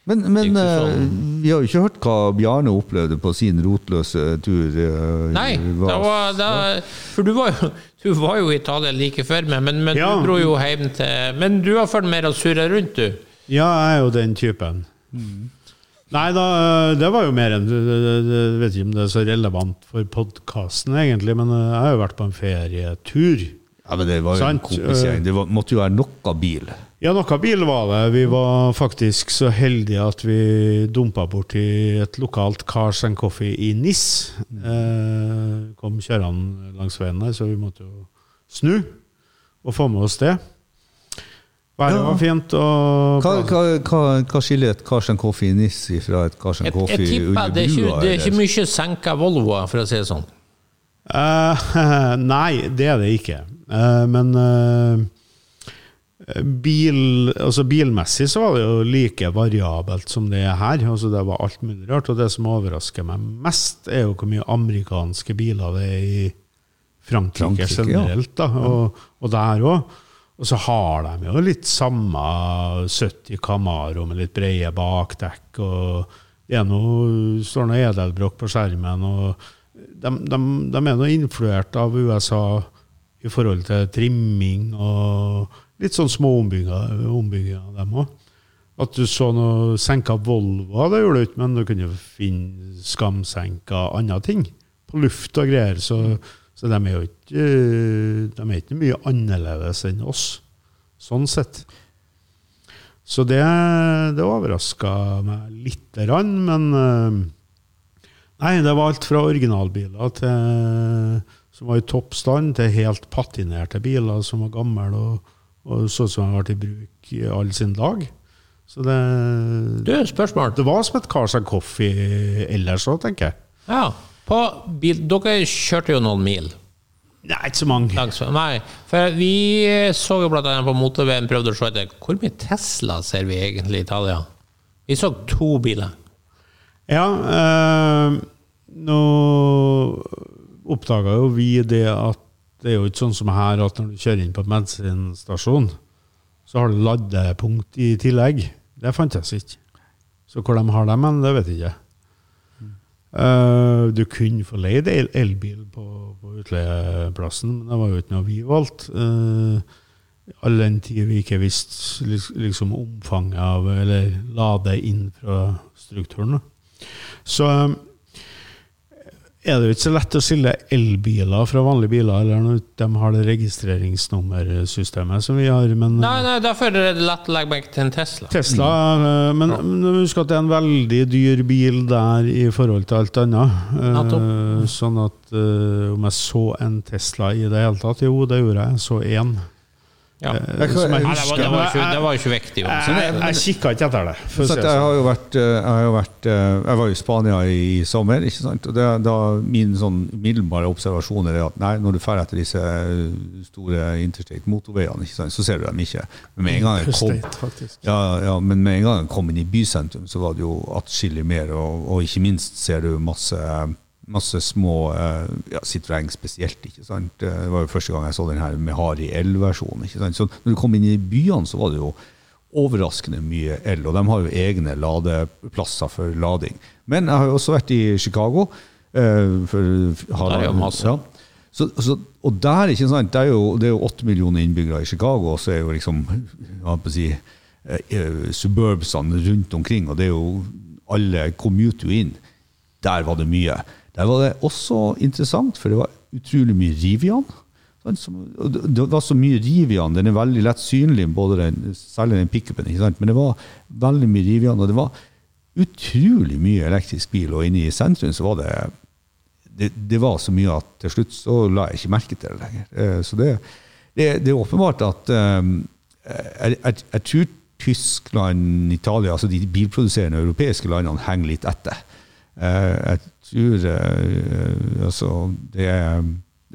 Speaker 5: Men, men
Speaker 1: sånn.
Speaker 5: eh, vi har jo ikke hørt hva Bjarne opplevde på sin rotløse tur. eh,
Speaker 1: Nei, var, det, for du var, jo, du var jo i Italia like før meg, men, men
Speaker 4: Ja.
Speaker 1: du dro jo hjem til Men du har følt mer å surre rundt, du.
Speaker 4: Ja, jeg er jo den typen. Nei da, det var jo mer enn Jeg vet ikke om det er så relevant for podkasten, egentlig, men eh, jeg har jo vært på en ferietur.
Speaker 5: Ja, men det var jo en
Speaker 4: Sant,
Speaker 5: kompisgjeng. Det var, måtte jo være noe bil.
Speaker 4: Ja, noe bil var det. Vi var faktisk så heldige at vi dumpa borti et lokalt Cars and Coffee i NIS. Eh, kom kjørende langs veien der, så vi måtte jo snu og få med oss det. Været var fint, og
Speaker 5: Hva, hva, hva, hva skiller et Karsten Coffee i Nis fra et Cars
Speaker 1: and
Speaker 5: Coffee
Speaker 1: jeg tipper
Speaker 5: under
Speaker 1: det er, ikke,
Speaker 5: brua?
Speaker 1: det er ikke mye senka Volvoer, for å si det sånn.
Speaker 4: Eh, (laughs) nei, det er det ikke. Eh, men eh, bil, altså bilmessig så var det jo like variabelt som det er her. Altså det var alt mulig rart. Og det som overrasker meg mest, er jo hvor mye amerikanske biler det er i Frankrike,
Speaker 5: Frankrike,
Speaker 4: generelt. Da, og, og der òg. Og så har de jo litt samme 70 Camaro med litt brede bakdekk. og det er noe, står noe edelbrokk på skjermen. og de, de, de er noe influert av USA i forhold til trimming og litt sånn små ombygginger, dem òg. At du så noe senka Volvo, det gjorde du ikke, men du kunne finne skamsenka andre ting. På luft og greier. Så, så de er jo ikke De er ikke mye annerledes enn oss, sånn sett. Så det, det overraska meg lite grann, men eh, Nei, det var alt fra originalbiler til, som var i topp stand, til helt patinerte biler som var gamle og, og så ut som han har vært i bruk i all sin dag. Så det,
Speaker 1: Du, spørsmål.
Speaker 4: det var som et Cars and Coffee ellers òg, tenker jeg.
Speaker 1: Ja. På bil, dere kjørte jo noen mil.
Speaker 4: Nei, ikke så mange.
Speaker 1: langs Nei, for vi så jo blant annet på motorveien prøvde å se etter hvor mye Tesla ser vi egentlig i Italia. Vi så to biler.
Speaker 4: Ja, øh, nå oppdaga jo vi det at det er jo ikke sånn som her at når du kjører inn på en bensinstasjon, så har du ladepunkt i tillegg. Det fantes ikke. Så hvor de har dem, hen, det vet jeg ikke. Uh, du kunne få leid el elbil på, på utleieplassen, men det var jo ikke noe vi valgte. Uh, all den tid vi ikke visste liksom omfanget av Eller lade infrastrukturen. da. Så eh, er det jo ikke så lett å skille elbiler fra vanlige biler, eller når de har det registreringsnummersystemet som vi har. Men
Speaker 1: Nei, nei, derfor er det lett å legge merke til en Tesla.
Speaker 4: Tesla mm. Men, men husk at det er en veldig dyr bil der i forhold til alt annet. Eh, sånn at eh, om jeg så en Tesla i det hele tatt Jo, det gjorde jeg. Jeg så én.
Speaker 1: Ja.
Speaker 4: eh,
Speaker 5: Jeg kan-
Speaker 4: jeg
Speaker 1: det, var,
Speaker 4: husker.
Speaker 1: det, var ikke,
Speaker 4: jeg-
Speaker 1: det var ikke viktig.
Speaker 4: jeg,
Speaker 1: Sånn.
Speaker 4: jeg, jeg kikka ikke etter det.
Speaker 5: Så at
Speaker 4: det
Speaker 5: jeg har
Speaker 4: sånn.
Speaker 5: jo vært, eh, jeg, har jo vært eh, jeg var i Spania i, sommer, ikke sant? og det, da min sånn umiddelbare observasjon er at nei, når du drar etter disse eh, store interstate motorveiene, sant? så ser du dem ikke. Men med en gang jeg kom, ja, ja, men med en gang jeg kom inn i bysentrum, så var det jo atskillig mer, og, og ikke minst ser du masse, masse små eh, ja, Citroën spesielt. ikke sant? Det var jo første gang jeg så den her med Hari L-versjonen. ikke sant? Så når du kom inn i byene, så var det jo overraskende mye el, og de har jo egne ladeplasser for lading. Men jeg har jo også vært i Chicago. Uh, for,
Speaker 1: jo masse.
Speaker 5: Ja. Så, så, og der, ikke sant, det er jo, det er jo 8 millioner innbyggere i Chicago, og så er jo liksom hva på å si, eh, eh, suburbsene rundt omkring, og det er jo alle commuter jo inn. Der var det mye. Der var det også interessant, for det var utrolig mye Rivian. i som- Det var så mye Rivian, den er veldig lett synlig, den, særlig den pickupen, men det var veldig mye Rivian, og det var utrolig mye elektrisk bil, og inne i sentrum så var det det, det var så mye at til slutt så la jeg ikke merke til det lenger. Eh, Så det, det, det er åpenbart at um, jeg, jeg, jeg tror Tyskland, Italia, altså de bilproduserende europeiske landene henger litt etter. Eh, Jeg tror eh, altså det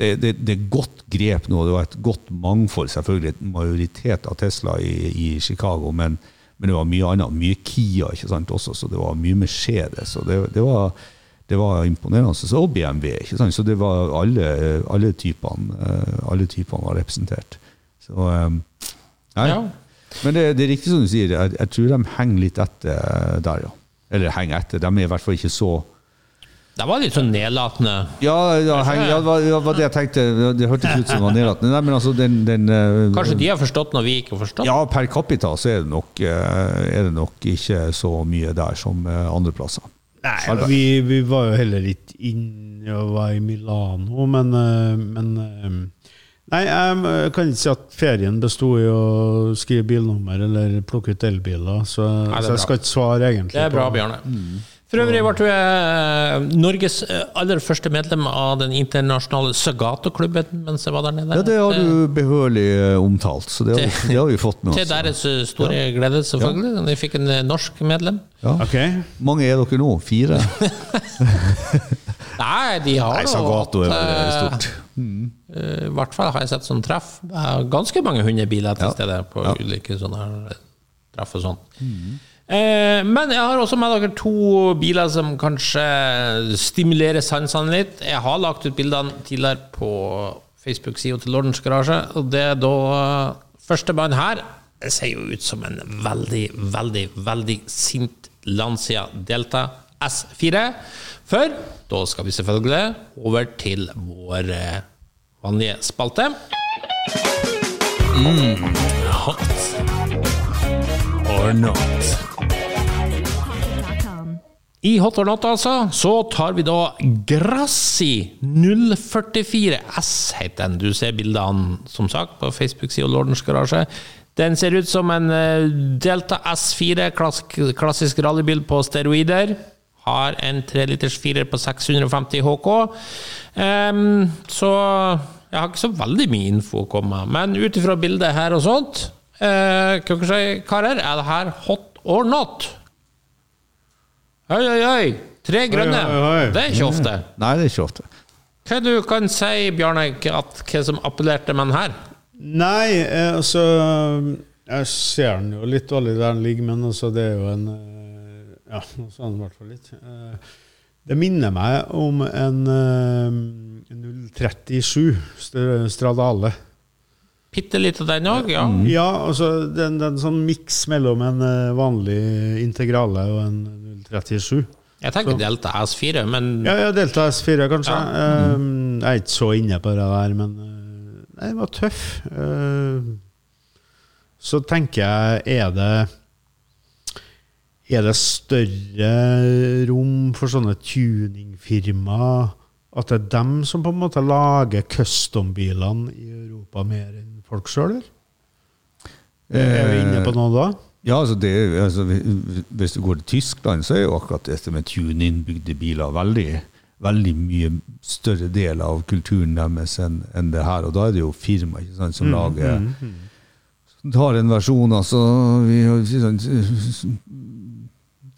Speaker 5: det, det, det er godt grep nå. Det var et godt mangfold, selvfølgelig. En majoritet av Tesla i, i Chicago, men, men det var mye annet. Mye Kia ikke sant, også, så det var mye Mercedes. Så det, det, var, det var imponerende. Så og BMW. ikke sant, Så det var alle, alle typene eh, alle typene var representert. Så nei.
Speaker 1: Ja.
Speaker 5: Men det, det er riktig som du sier. Jeg, jeg tror de henger litt etter der, ja. Eller henger etter. De er i hvert fall ikke så
Speaker 1: Det var litt sånn nedlatende.
Speaker 5: ja, ja, heng, ja, det var, det var det jeg tenkte. Det hørtes ut som det var nedlatende. Nei, men altså, den, den eh,
Speaker 1: Kanskje de har forstått når vi ikke har forstått?
Speaker 5: Ja, per capita så er det nok, eh, er det nok ikke så mye der som eh, andre plasser.
Speaker 4: Nei, vi, vi var jo heller litt inne og var i Milano, men, men Nei, jeg kan ikke si at ferien besto i å skrive bilnummer eller plukke ut elbiler, så,
Speaker 1: Nei,
Speaker 4: så jeg
Speaker 1: bra.
Speaker 4: skal ikke svare egentlig.
Speaker 1: Det er bra, Bjarne. Mm. For øvrig ble du eh, Norges eh, aller første medlem av den internasjonale Sagato-klubben mens jeg var der nede.
Speaker 5: Ja, det har du behørig eh, omtalt, så det har, vi- det har vi fått med (laughs) oss.
Speaker 1: Til deres store store glede, selvfølgelig. Vi fikk en norsk medlem.
Speaker 5: Ja.
Speaker 4: Okay.
Speaker 5: mange er dere nå? Fire? (laughs)
Speaker 1: Nei, de har
Speaker 5: Nei,
Speaker 1: jo
Speaker 5: Sagato er stort.
Speaker 1: eh, I hvert fall har jeg sett sånn treff. Eh, Ganske mange hundebiler til
Speaker 5: Ja.
Speaker 1: stede på
Speaker 5: Ja.
Speaker 1: ulike sånne her treff og sånn. Eh, men jeg har også med dere to biler som kanskje stimulerer sansene litt. Jeg har lagt ut bildene tidligere på Facebook-sida til Lordens Garasje, og det er da førstemann her. Det ser jo ut som en veldig, veldig, veldig sint Lancia Delta S4. For da skal vi selvfølgelig over til vår eh, vanlige spalte. Mm, hot or not. I Hot or not, altså, så tar vi da Grassi 044 S, heter den. Du ser bildene, som sagt, på Facebook-sida Lordens Garasje. Den ser ut som en eh, Delta S4, klass klassisk rallybil på steroider. Har en 3 liters firer på 650 HK. Um, så jeg har ikke så veldig mye info å komme med. Men ut ifra bildet her og sånt, uh, si, karer, er det her hot or not? Oi, oi, oi! Tre grønne.
Speaker 4: oi, oi.
Speaker 1: Det er ikke ofte.
Speaker 5: Nei, det er ikke ofte.
Speaker 1: Hva du kan si, Bjarne, at hva som appellerte med den her?
Speaker 4: Nei, eh, altså Jeg ser den jo litt dårlig der den ligger, men altså, det er jo en eh, Ja, sånn i hvert fall litt. Eh, Det minner meg om en eh, 037 Stradale.
Speaker 1: Bitte litt av den òg, ja.
Speaker 4: Ja, altså det er en, sånn miks mellom en eh, vanlig integrale og en 037.
Speaker 1: Jeg tenker Delta S4, men
Speaker 4: Ja, ja, Delta S4 kanskje.
Speaker 1: Ja.
Speaker 4: Eh, jeg er ikke så inne på det der, men eh, nei, det var tøff. Eh, så tenker jeg, er det Er det større rom for sånne tuningfirmaer? At det er dem som på en måte lager custom-bilene i Europa mer enn folk sjøl? Er vi inne på noe da?
Speaker 5: Ja, altså det, altså, Hvis du går til Tyskland, så er jo akkurat dette med tune-in-bygde biler veldig, veldig mye større del av kulturen deres enn en det her. Og da er det jo firma ikke sant, som lager som tar en versjon altså, vi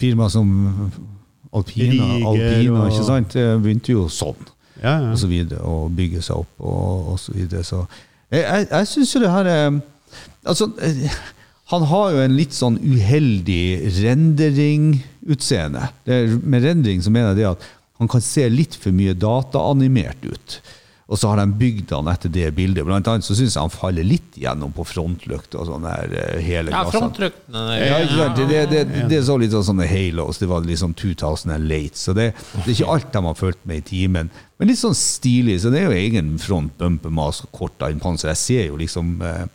Speaker 5: Firma som Alpina,
Speaker 4: Rieger
Speaker 5: Alpina ikke sant? Det begynte jo sånn
Speaker 4: Ja, ja.
Speaker 5: og så videre, og bygge seg opp og, og så videre. Så jeg, jeg, jeg syns jo det her er Altså, eh, han har jo en litt sånn uheldig rendering-utseende. Er- Med rendering så mener jeg det at han kan se litt for mye dataanimert ut. Og så har de bygd han etter det bildet. Blant annet så syns jeg han faller litt gjennom på frontlykt og sånn eh, hele
Speaker 1: ja,
Speaker 5: glassene.
Speaker 1: frontryktene
Speaker 5: Ja, det? Det, det, det, er så litt sånn sånne halos. Det var liksom 2000 and late. Så det, det er ikke alt de har fulgt med i timen. Men litt sånn stilig. Så det er jo egen front, bumper, mask, korta innpanser. Jeg ser jo liksom eh,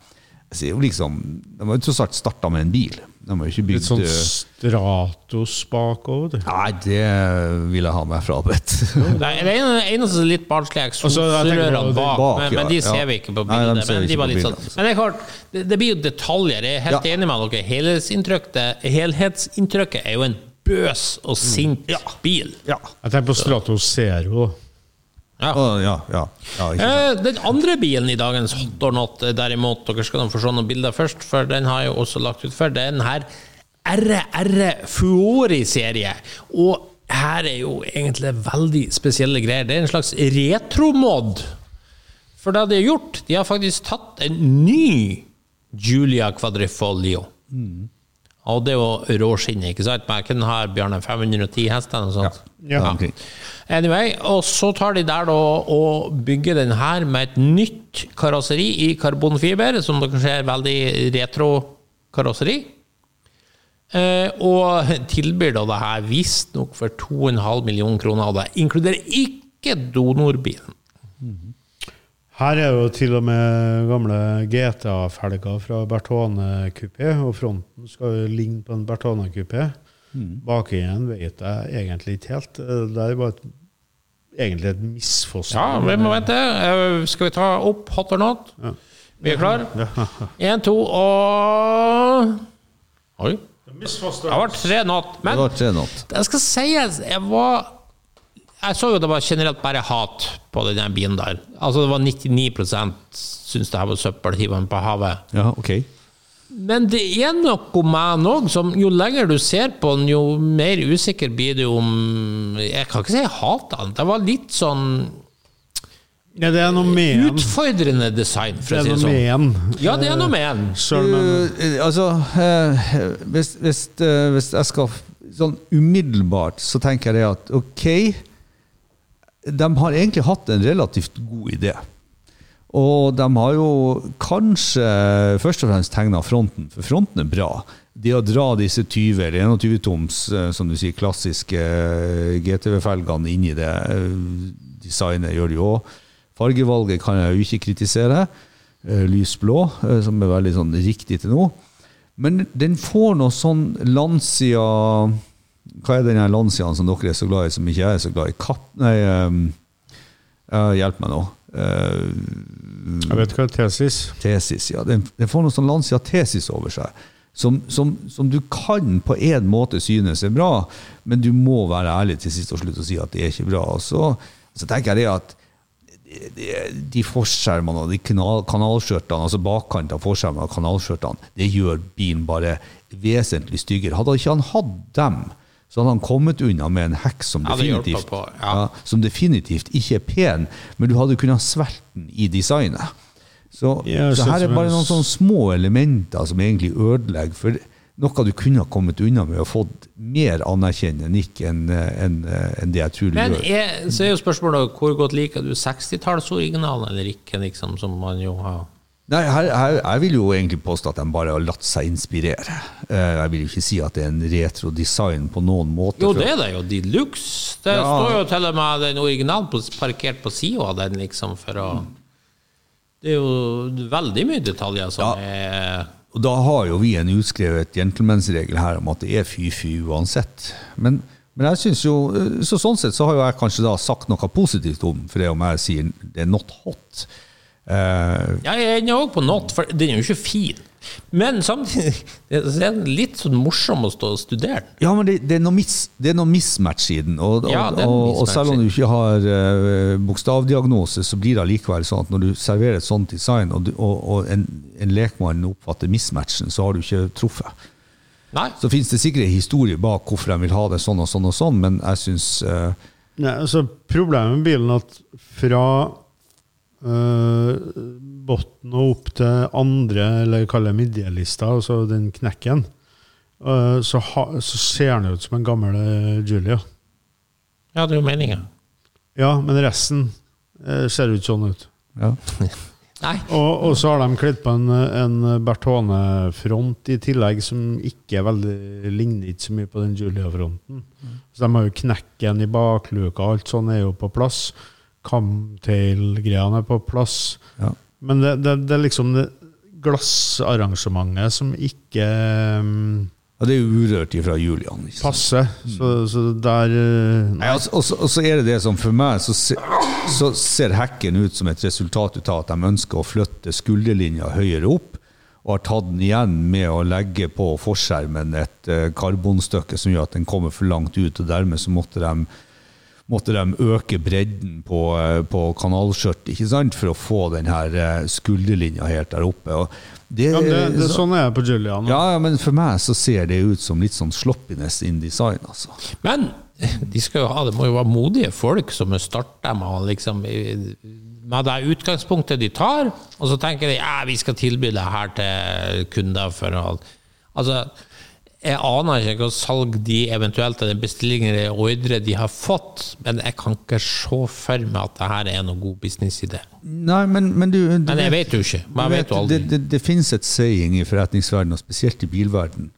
Speaker 5: jeg ser jo liksom De har jo tross alt starta med en bil. De har jo ikke
Speaker 4: Litt sånn Stratos bakover. Det.
Speaker 5: Nei, det vil jeg ha meg frabedt. (laughs)
Speaker 1: Det er eneste litt barnslige eksosrørene bak,
Speaker 5: bak,
Speaker 1: men,
Speaker 5: ja,
Speaker 1: men de
Speaker 5: ja.
Speaker 1: ser vi ikke på
Speaker 5: Nei, de
Speaker 1: bildet. men de
Speaker 5: ikke
Speaker 1: var
Speaker 5: på bildet,
Speaker 1: sånn.
Speaker 5: altså.
Speaker 1: Men det er klart, det, det blir jo detaljer. Jeg er helt
Speaker 5: Ja.
Speaker 1: enig med dere. Helhetsinntrykket, helhetsinntrykket er jo en bøs og sint bil.
Speaker 5: ja.
Speaker 4: Jeg tenker på Stratos Zero.
Speaker 1: Ja.
Speaker 5: Å, ja, ja, ja, ikke sant.
Speaker 1: Eh, Den andre bilen i dagens Hot or Not, eh, derimot, dere skal få se noen bilder først, for den har jeg jo også lagt ut før. Den her RR Fuori-serie. Og her er jo egentlig veldig spesielle greier. Det er en slags retromod. For det de har gjort, de har faktisk tatt en ny Julia Quadrifoglio. Og det er jo råskinnet, ikke sant? Men jeg kunne har Bjarne 510 hester og sånt.
Speaker 4: Ja.
Speaker 5: Ja.
Speaker 1: Anyway, og så tar de der da og bygger den her med et nytt karosseri i karbonfiber, som dere ser veldig retro karosseri. Eh, og tilbyr da det her visstnok for 2,5 millioner kroner, og det inkluderer ikke donorbilen.
Speaker 4: Her er jo til og med gamle GTA-felger fra Bertone kupé, og fronten skal jo ligne på en Bertone kupé. igjen vet jeg egentlig ikke helt. Eh, Det er bare et, egentlig et misfoster.
Speaker 1: Ja, vi må vente. Eh, skal vi ta opp hot or not? Vi er klar? Én, (laughs) to og Oi. Det var tre not.
Speaker 5: Det
Speaker 1: Men
Speaker 5: var tre not.
Speaker 1: Det skal sies, jeg var Jeg så jo det var generelt bare hat på den der bilen der. Altså det var 99% syntes det her var søppel, hiv den på havet.
Speaker 5: Ja, ok.
Speaker 1: Men det er noe med han òg, som jo lenger du ser på den, jo mer usikker blir du om Jeg kan ikke si jeg hater den. Det var litt sånn
Speaker 4: Ja, det er noe med en.
Speaker 1: utfordrende design, for å si det
Speaker 4: noe
Speaker 1: sånn.
Speaker 4: med en.
Speaker 1: Ja, det er noe med den.
Speaker 4: Uh,
Speaker 5: Eh, altså, uh, hvis, hvis, uh, hvis jeg skal Sånn umiddelbart så tenker jeg det at ok De har egentlig hatt en relativt god idé. Og de har jo kanskje først og fremst tegna fronten, for fronten er bra. Det å dra disse 20 eller 21 toms, eh, som du sier, klassiske eh, GTV-felgene inn i det eh, designet, gjør det jo òg. Fargevalget kan jeg jo ikke kritisere. Lys eh, som er veldig sånn riktig til nå. Men den får noe sånn Lancia Hva er den Lanciaen som dere er så glad i, som ikke jeg er så glad i? Katt... Nei, um, hjelp meg nå. Eh,
Speaker 4: Jeg vet hva Tesis
Speaker 5: Tesis, ja. Den, den får noe sånn Lancia Tesis over seg. som, som, som du kan på en måte synes er bra, men du må være ærlig til sist og slutt og si at det er ikke bra. Og så, så tenker jeg det at de- de- de forskjermene og de kanal, kanalskjørtene, altså bakkant av forskjermene og kanalskjørtene, det gjør bilen bare vesentlig styggere. Hadde ikke han hatt dem, så hadde han kommet unna med en hekk som
Speaker 1: Ja,
Speaker 5: definitivt,
Speaker 1: ja, ja.
Speaker 5: som definitivt ikke er pen, men du hadde kunnet svelte den i designet. Så, så her er bare noen sånne små elementer som egentlig ødelegger for noe du kunne ha kommet unna med og fått mer anerkjennende nikk enn en, en det jeg tror du
Speaker 1: Men
Speaker 5: gjør.
Speaker 1: er, så er jo spørsmålet hvor godt liker du 60-tallsoriginalen eller ikke, liksom, som man jo har
Speaker 5: Nei, her, her, jeg vil jo egentlig påstå at de bare har latt seg inspirere. Eh, Jeg vil jo ikke si at det er en retro design på noen måte.
Speaker 1: Jo, det er det jo. De luxe. Det
Speaker 5: Ja.
Speaker 1: står jo til og med den originalen parkert på sida av den, liksom, for å Det er jo veldig mye detaljer som
Speaker 5: Ja.
Speaker 1: er
Speaker 5: Og da har jo vi en utskrevet gentleman's-regel her om at det er fy-fy uansett. Men, men jeg synes jo, så sånn sett så har jo jeg kanskje da sagt noe positivt om, for det om jeg sier det er not hot. Eh,
Speaker 1: Ja, jeg er òg på not, for den er jo ikke fin. Men samtidig det er den litt sånn morsom å stå og studere
Speaker 5: ja, men det, det, er noe mis, det er noe mismatch i den. Og, og,
Speaker 1: Ja,
Speaker 5: og, og selv om du ikke har uh, bokstavdiagnose, så blir det allikevel sånn at når du serverer et sånt design, og, du, og, og en, en lekmann oppfatter mismatchen, så har du ikke truffet.
Speaker 1: Nei.
Speaker 5: Så finnes det sikkert en historie bak hvorfor de vil ha det sånn og sånn og sånn, men jeg syns uh,
Speaker 4: Nei, altså Problemet med bilen at fra uh, bunnen og opp til andre, eller kaller det midjelista, altså den knekken, uh, så, ha, så ser den ut som en gammel eh, Julia.
Speaker 1: Ja, det er jo meninga.
Speaker 4: Ja, men resten uh, ser ut ikke sånn ut.
Speaker 5: ja. (laughs)
Speaker 1: Nei.
Speaker 4: Og, og så har de kledd på en, en Bertone-front i tillegg, som ikke er veldig ligner ikke så mye på den Julia-fronten. Så de har jo knekken i bakluka, alt sånn er jo på plass. Camtail-greiene på plass.
Speaker 5: Ja.
Speaker 4: Men det, det, det er liksom det glassarrangementet som ikke um,
Speaker 5: ja, det er jo urørt ifra Julian. Liksom. Passe.
Speaker 4: passer. Så, så der uh,
Speaker 5: Nei, altså, og, så, og så er det det som for meg så, se, så ser hekken ut som et resultat av at de ønsker å flytte skulderlinja høyere opp, og har tatt den igjen med å legge på forskjermen et eh, karbonstykke som gjør at den kommer for langt ut, og dermed så måtte de måtte de øke bredden på, eh, på kanalskjørtet ikke sant? for å få den her eh, skulderlinja helt der oppe. Og det,
Speaker 4: ja, det, det,
Speaker 5: så-
Speaker 4: Sånn er det på Julian.
Speaker 5: ja, ja, men for meg så ser det ut som litt sånn sloppiness in design, altså.
Speaker 1: Men (laughs) de skal jo ha, det må jo være modige folk som starter med liksom med det utgangspunktet de tar, og så tenker de ja, vi skal tilby det her til kunder for alt. Altså, jeg aner ikke hva salg de eventuelt eller bestillinger eller ordre de har fått, men jeg kan ikke se for meg at det her er noen god businessidé.
Speaker 5: Nei, men, men du, du
Speaker 1: Men jeg vet jo ikke. Men
Speaker 5: jeg
Speaker 1: vet jo aldri.
Speaker 5: Det, det, det finnes et saying i forretningsverdenen, og spesielt i bilverden.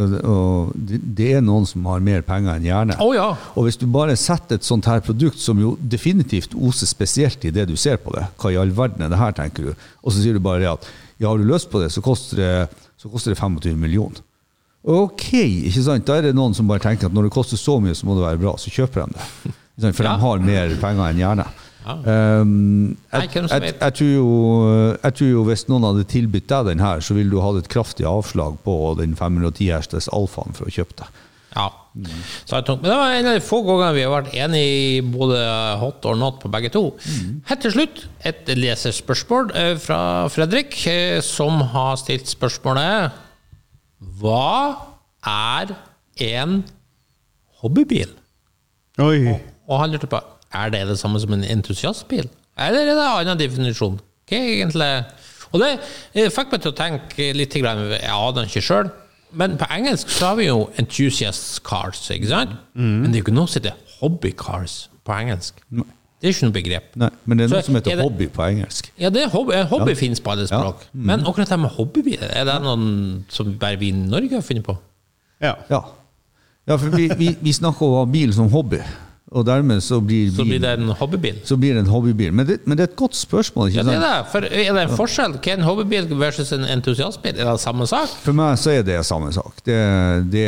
Speaker 5: Og, det- og er noen som har mer penger enn hjerne.
Speaker 1: Å ja.
Speaker 5: Og hvis du bare setter et sånt her produkt som jo definitivt oser spesielt i det du ser på det, hva i all verden er det her, tenker du, og så sier du bare at ja, har du lyst på det, så koster det, så koster det 25 millioner. Ok, ikke sant? Da er det noen som bare tenker at når det koster så mye, så må det være bra, så kjøper de det. For
Speaker 1: Ja.
Speaker 5: de har mer penger enn hjerne.
Speaker 1: Ja.
Speaker 5: Um, jeg, jeg, jeg, tror jo, jeg tror jo hvis noen hadde tilbudt deg den her, så ville du hatt et kraftig avslag på den 510 hestes alfaen for å kjøpe det.
Speaker 1: Ja. Så jeg tok, men det var en av de få gangene vi har vært enige i både hot or not på begge to. Helt til slutt et leserspørsmål eh, fra Fredrik, eh, som har stilt spørsmålet Hva er en hobbybil?
Speaker 4: Oi.
Speaker 1: Og han lurte på er det det samme som en entusiastbil, eller er det en annen definisjon? Hva er egentlig Og det eh, fikk meg til å tenke litt, jeg aner ikke sjøl, men på engelsk så har vi jo enthusiast cars, ikke sant? Men det er jo ikke noe som heter hobby cars på engelsk. Det er ikke noe begrep.
Speaker 5: Nei, men det er
Speaker 1: Så
Speaker 5: noe som heter
Speaker 1: er det-
Speaker 5: hobby på engelsk.
Speaker 1: Ja, det er hobby, hobby
Speaker 5: Ja.
Speaker 1: finnes på alle språk. Men akkurat det med hobbybil, er det noen som bare vi i Norge har funnet på?
Speaker 4: Ja.
Speaker 5: Ja, ja for vi, vi, vi snakker om bil som hobby, og dermed så blir, bilen,
Speaker 1: Så blir det en hobbybil.
Speaker 5: så blir det en hobbybil. Men det, men det er et godt spørsmål. ikke
Speaker 1: Ja, det er det. For er det en forskjell? Hva er en hobbybil versus en entusiastbil? Er det samme sak?
Speaker 5: For meg så er det samme sak. Det, det,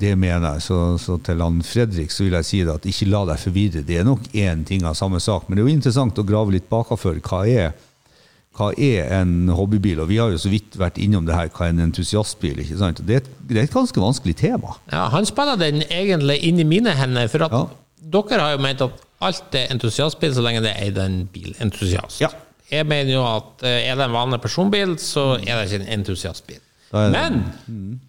Speaker 5: det mener jeg. Så, så til han Fredrik så vil jeg si det at ikke la deg forvirre. Det er nok én ting av samme sak, men det er jo interessant å grave litt bakafor. Hva er, hva er en hobbybil? Og vi har jo så vidt vært innom det her, hva er en entusiastbil? ikke sant? Det er et, det er et ganske vanskelig tema.
Speaker 1: Ja, han spiller den egentlig inn i mine hender, for at
Speaker 5: Ja.
Speaker 1: Dere har jo ment at alt er entusiastbil så lenge det er en bilentusiast.
Speaker 5: Ja.
Speaker 1: Jeg mener jo at eh, er det en vanlig personbil, så er det ikke en entusiastbil.
Speaker 5: Det-
Speaker 1: Men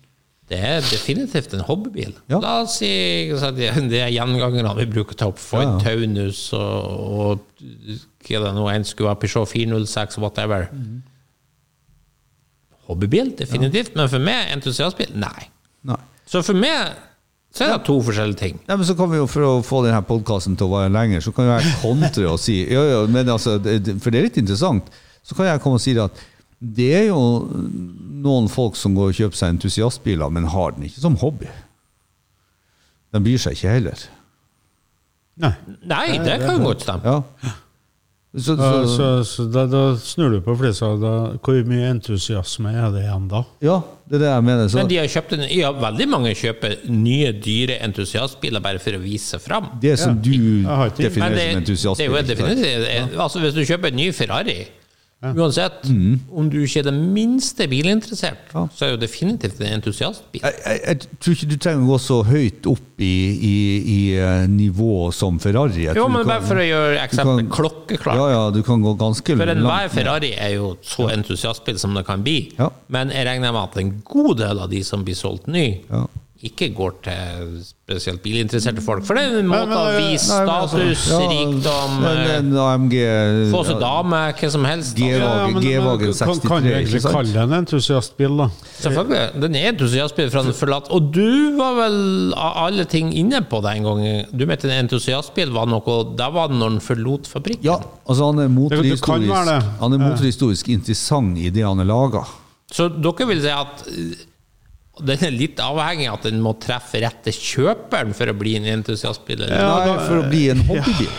Speaker 1: det er definitivt en hobbybil.
Speaker 5: Ja.
Speaker 1: La oss si ikke de de gjengangerne vi bruker å ta opp, Ford
Speaker 5: Ja.
Speaker 1: Taunus og, og hva det nå enn skulle være, Peugeot 406, whatever.
Speaker 5: Mm.
Speaker 1: Hobbybil, definitivt, men for meg entusiastbil, nei.
Speaker 5: Nei.
Speaker 1: Så for meg så er det to forskjellige ting.
Speaker 5: Nei, men så kan vi jo, For å få denne podkasten til å vare lenger, så kan jo jeg kontre og si ja, ja, men altså, For det er litt interessant. Så kan jeg komme og si at det er jo noen folk som går og kjøper seg entusiastbiler, men har den ikke som hobby. De bryr seg ikke heller.
Speaker 4: Nei.
Speaker 1: Nei, det kan jo godt stemme.
Speaker 5: Ja. Så, så,
Speaker 4: så, så da, da snur du på flisa. Hvor mye entusiasme er det igjen da?
Speaker 5: ja, det er det jeg mener. Så,
Speaker 1: Men de har kjøpt en, ja, veldig mange kjøper nye, dyre entusiastbiler bare for å vise seg fram.
Speaker 5: det som du
Speaker 4: har ikke-
Speaker 1: Men
Speaker 5: definerer
Speaker 1: det,
Speaker 5: som
Speaker 1: det er jo
Speaker 5: entusiastbil. ikke sant?
Speaker 1: definitivt altså Hvis du kjøper en ny Ferrari, uansett om du ikke er det minste bilinteressert,
Speaker 5: Ja.
Speaker 1: så er jo definitivt en entusiastbil.
Speaker 5: Jeg, jeg, jeg tror ikke du trenger å gå så høyt opp i, i, i eh, nivå som Ferrari.
Speaker 1: Jo, men
Speaker 5: du
Speaker 1: bare
Speaker 5: kan-
Speaker 1: for å gjøre eksempelet klokkeklart.
Speaker 5: Ja, ja, du kan gå ganske
Speaker 1: For enhver
Speaker 5: langt.
Speaker 1: Ferrari er jo så entusiastbil som det kan bli.
Speaker 5: Ja.
Speaker 1: Men jeg regner med at en god del av de som blir solgt ny,
Speaker 5: Ja.
Speaker 1: Ikke går til spesielt bilinteresserte folk. For det er en måte
Speaker 4: men,
Speaker 1: å vise
Speaker 5: Nei, men altså,
Speaker 1: status,
Speaker 5: ja,
Speaker 1: rikdom,
Speaker 5: men
Speaker 1: eh,
Speaker 5: AMG
Speaker 1: få seg dame, hva som helst.
Speaker 5: G- G-Wagen-
Speaker 4: men-
Speaker 5: G-Wagen
Speaker 4: men
Speaker 5: 63,
Speaker 4: Kan, du egentlig kalle det en entusiastbil, da?
Speaker 1: Selvfølgelig. Den er entusiastbil fra den forlatt. Og du var vel av alle ting inne på det en gang. Du mente en entusiastbil var noe Da var det når den forlot fabrikken.
Speaker 5: ja, altså han er motorhistorisk, han er motorhistorisk interessant i det han er laga.
Speaker 1: Så dere vil si at eh, den er litt avhengig av at den må treffe rette kjøperen for å bli en entusiastbil? eller?
Speaker 4: Ja,
Speaker 5: Nei, for å bli en hobbybil.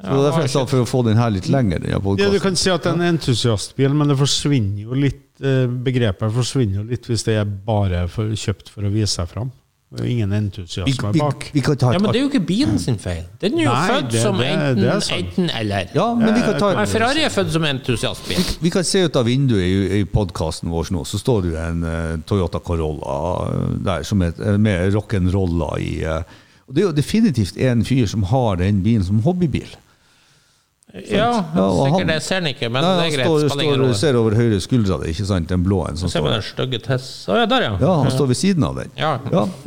Speaker 5: Så det er derfor for å få den her litt lenger.
Speaker 4: Ja, du kan si at det er en entusiastbil, men det forsvinner jo litt eh, begrepet forsvinner jo litt hvis det er bare for, kjøpt for å vise seg fram. Det er ingen
Speaker 5: vi,
Speaker 4: entusiasme
Speaker 5: vi,
Speaker 4: bak.
Speaker 5: vi kan ta
Speaker 1: Ja, men det er jo ikke bilen sin feil. Den er jo
Speaker 4: Nei,
Speaker 1: født
Speaker 4: det-
Speaker 1: som
Speaker 4: det-
Speaker 1: enten,
Speaker 4: det sånn.
Speaker 1: enten eller.
Speaker 5: Ja, men vi kan ta
Speaker 1: Men Ferrari er født som entusiastbil.
Speaker 5: Vi kan se ut av vinduet i, i podkasten vår nå, så står det en uh, Toyota Corolla eh, der som er, med rock'n'rolla i uh, Og det er jo definitivt en fyr som har den bilen som hobbybil.
Speaker 1: Ja,
Speaker 5: Ja,
Speaker 1: sikkert
Speaker 5: han-
Speaker 1: det ser den ikke, men
Speaker 5: Ja,
Speaker 1: det
Speaker 5: han
Speaker 1: er greit.
Speaker 5: står, står, ser over høyre skuldra di, ikke sant? Den blå en som står
Speaker 1: den stygge Tess. Å ja, der, ja.
Speaker 5: Ja, han står ved siden av den.
Speaker 1: Ja.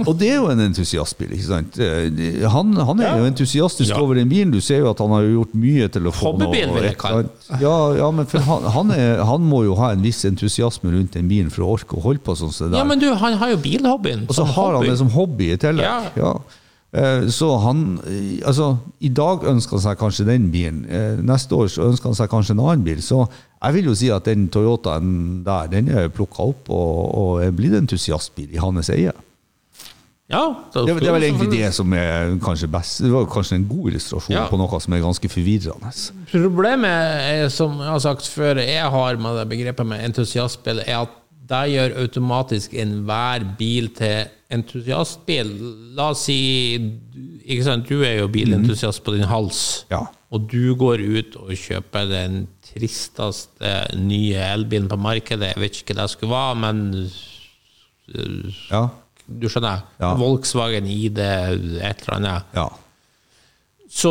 Speaker 5: Og det er jo en entusiastbil, ikke sant? Eh, Han, han er jo entusiastisk
Speaker 1: Ja.
Speaker 5: over den bilen. Du ser jo at han har gjort mye få
Speaker 1: Hobbybil, vil jeg kalle.
Speaker 5: Ja, ja, men han, han, er, han må jo ha en viss entusiasme rundt den bilen for å orke å holde på sånn som det der.
Speaker 1: Ja, men du, han har jo bilhobbyen.
Speaker 5: Og så
Speaker 1: har
Speaker 5: har han det som hobby i tillegg.
Speaker 1: Ja.
Speaker 5: Eh, Så han eh, Altså, i dag ønsker han seg kanskje den bilen. Eh, Neste år så ønsker han seg kanskje en annen bil. Så jeg vil jo si at den Toyotaen der, den er plukka opp og, og er blitt entusiastbil i hans eie.
Speaker 1: Ja,
Speaker 5: Det, det er vel egentlig det som er kanskje best. Det var kanskje en god illustrasjon
Speaker 1: Ja.
Speaker 5: på noe som er ganske forvirrende.
Speaker 1: Problemet, er, som jeg har sagt før, jeg har med det begrepet med entusiastbil, er at det gjør automatisk enhver bil til entusiastbil. La oss si ikke sant, Du er jo bilentusiast på din hals,
Speaker 5: Ja.
Speaker 1: og du går ut og kjøper den tristeste nye elbilen på markedet. Jeg vet ikke hva det skulle være, men
Speaker 5: Ja.
Speaker 1: du skjønner?
Speaker 5: Ja.
Speaker 1: Volkswagen ID, et eller annet.
Speaker 5: ja.
Speaker 1: Så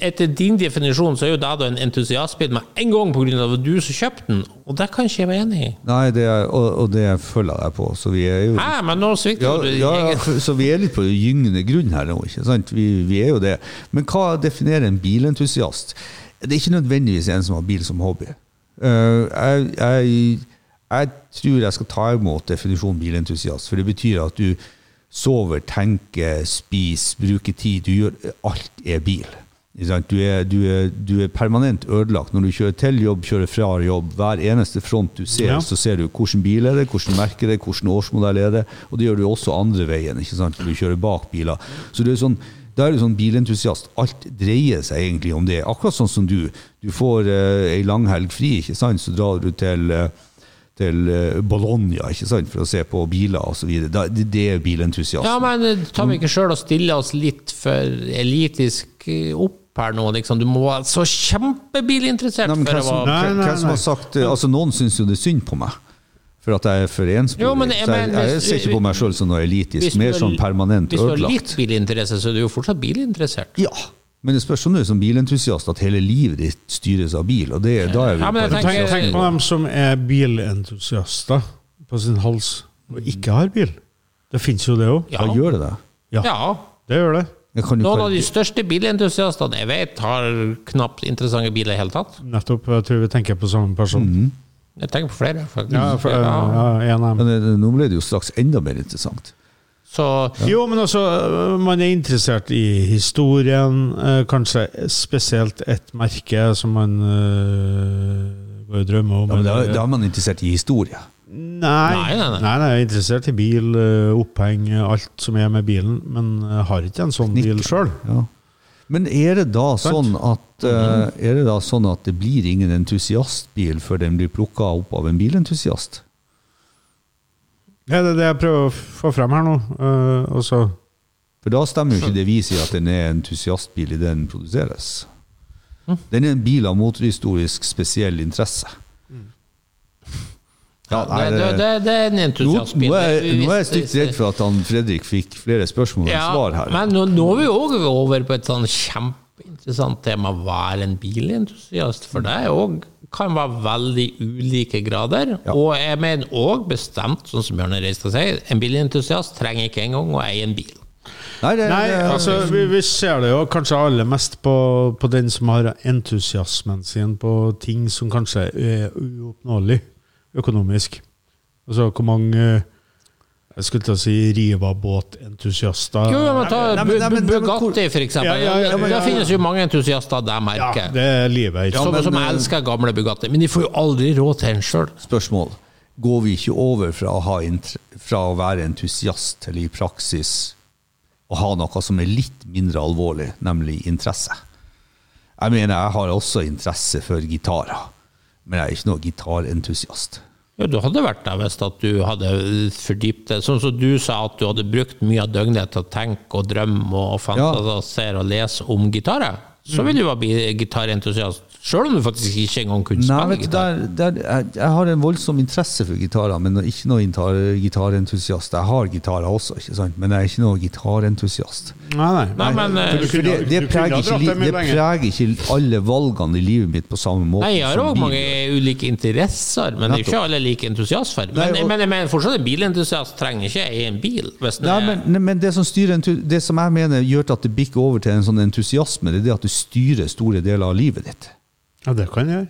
Speaker 1: etter din definisjon så er jo det en entusiastbil med en gang pga. at du som kjøpte den, og det kan ikke jeg være enig i.
Speaker 5: Nei, det er, og, og det følger jeg på. Så vi er jo
Speaker 1: Hæ, men nå svikter
Speaker 5: Ja,
Speaker 1: du
Speaker 5: ja,
Speaker 1: egen-
Speaker 5: så vi er litt på gyngende grunn her nå, ikke sant? Vi, vi er jo det. Men hva definerer en bilentusiast? Det er ikke nødvendigvis en som har bil som hobby. Uh, jeg, jeg, jeg tror jeg skal ta imot definisjonen bilentusiast, for det betyr at du sover, tenker, spiser, bruker tid. Du gjør alt er bil. Du er, du, er, du er permanent ødelagt når du kjører til jobb, kjører fra jobb. Hver eneste front du ser,
Speaker 4: Ja.
Speaker 5: så ser du hvilken bil er det, hvilken merke er det, hvilken årsmodell er det. Og det gjør du også andre veien, ikke sant? når du kjører bak biler. Så du er sånn, da er du sånn bilentusiast. Alt dreier seg egentlig om det. Akkurat sånn som du. Du får uh, ei langhelg fri, ikke sant? så drar du til eh, til eh, Bologna ikke sant? for å se på biler osv. Det, det er bilentusiasme.
Speaker 1: Ja, men tar vi ikke sjøl og stiller oss litt for elitisk opp her nå. Liksom. Du må være så kjempebilinteressert
Speaker 5: Nei,
Speaker 1: for
Speaker 5: hvem
Speaker 1: å
Speaker 5: som,
Speaker 1: være
Speaker 4: Nei, nei,
Speaker 5: hvem som har sagt eh, Altså, noen syns jo det er synd på meg. For at jeg er for ensporig.
Speaker 1: Jo, men jeg
Speaker 5: jeg, jeg ser ikke på meg sjøl som noe elitisk. Mer sånn permanent
Speaker 1: Hvis du har litt bilinteresse, så er du jo fortsatt bilinteressert.
Speaker 5: Ja, men det spørs om du er som bilentusiast at hele livet ditt styres av bil. Og det, da er vi
Speaker 1: Ja, men jeg tenker-
Speaker 4: Tenk, tenk på dem som er bilentusiaster på sin hals og ikke har bil. Det fins jo det òg.
Speaker 1: Ja.
Speaker 5: Da gjør det det?
Speaker 4: Ja,
Speaker 1: ja.
Speaker 4: det gjør det.
Speaker 1: Noen
Speaker 5: ikke-
Speaker 1: av de største bilentusiastene jeg vet, har knapt interessante biler i hele tatt.
Speaker 4: Nettopp. Jeg tror vi tenker på samme person.
Speaker 5: Mhm.
Speaker 1: Jeg tenker på flere, faktisk.
Speaker 4: Ja, for,
Speaker 1: Ja.
Speaker 4: ja, en av dem.
Speaker 5: Men eh, nå ble det jo straks enda mer interessant.
Speaker 1: Så
Speaker 4: Jo, men altså, øh, man er interessert i historien. øh, Kanskje spesielt et merke som man øh, går og drømmer om.
Speaker 5: Ja, men da, da er man interessert i historie.
Speaker 4: Nei,
Speaker 1: Nei, nei, nei.
Speaker 4: nei, nei, jeg er interessert i bil, øh, oppheng, alt som er med bilen, men jeg har ikke en sånn bil sjøl.
Speaker 5: Ja. Men er det da sånn at eh, Er det da sånn at det blir ingen entusiastbil før den blir plukka opp av en bilentusiast?
Speaker 4: Ja, det er det jeg prøver å få frem her nå. Uh, og så
Speaker 5: For da stemmer jo ikke det vi sier at den er entusiastbil idet den produseres. Den er en bil av motorhistorisk spesiell interesse. Ja, nei,
Speaker 1: det, det, det, det er en entusiastbil.
Speaker 5: nå, er, nå er jeg stygt redd for at han Fredrik fikk flere spørsmål enn
Speaker 1: Ja,
Speaker 5: svar her.
Speaker 1: Men nå, nå er vi òg over på et sånn kjempeinteressant tema. Hva er en bilentusiast? For det er også, kan være veldig ulike grader.
Speaker 5: Ja.
Speaker 1: Og jeg mener òg bestemt, sånn som Bjørne Reistad sier, en bilentusiast trenger ikke engang å eie en bil.
Speaker 5: Nei, det,
Speaker 4: Nei,
Speaker 5: det,
Speaker 4: altså, vi, vi ser det jo kanskje aller mest på, på den som har entusiasmen sin på ting som kanskje er uoppnåelig økonomisk. Altså hvor mange jeg skulle til å si Riva-båtentusiaster
Speaker 1: Jo, men ta
Speaker 5: Nei, nei, nei,
Speaker 1: Bugatti, for eksempel.
Speaker 4: Ja, ja, ja, men-
Speaker 1: Det finnes jo mange entusiaster der det
Speaker 4: Ja, det er livet.
Speaker 1: som,
Speaker 5: men-
Speaker 1: som elsker gamle Bugatti. Men de får jo aldri råd til en sjøl.
Speaker 5: spørsmål. Går vi ikke over fra å, ha fra å være entusiast til i praksis å ha noe som er litt mindre alvorlig, nemlig interesse? Jeg mener, jeg har også interesse for gitarer, men jeg er ikke noe gitarentusiast.
Speaker 1: Ja, du hadde vært der hvis at du hadde fordypt deg. Sånn som du sa at du hadde brukt mye av døgnet til å tenke og drømme og fantasere og lese om gitarer.
Speaker 5: Mm.
Speaker 1: Så vil du være blitt gitarentusiast, sjøl om du faktisk ikke engang kunne
Speaker 5: Nei,
Speaker 1: spille gitar.
Speaker 5: jeg, jeg har en voldsom interesse for gitarer, men ikke noen gitarentusiast. Jeg har gitarer også, ikke sant? men jeg er ikke noen gitarentusiast.
Speaker 4: Nei, nei.
Speaker 1: Nei, men eh,
Speaker 5: For det, det, preger ikke,
Speaker 4: det
Speaker 5: preger alle valgene i livet mitt på samme måte.
Speaker 1: Nei, jeg har òg mange ulike interesser, men det er ikke alle like entusiast for. Men,
Speaker 5: Nei, og-
Speaker 1: men jeg mener fortsatt en bilentusiast trenger ikke eie en bil. Hvis
Speaker 5: Nei,
Speaker 1: er,
Speaker 5: men, nei, men det som styrer Det som jeg mener gjør at det bikker over til en sånn entusiasme, det er det at du styrer store deler av livet ditt.
Speaker 4: Ja, det kan jeg gjøre.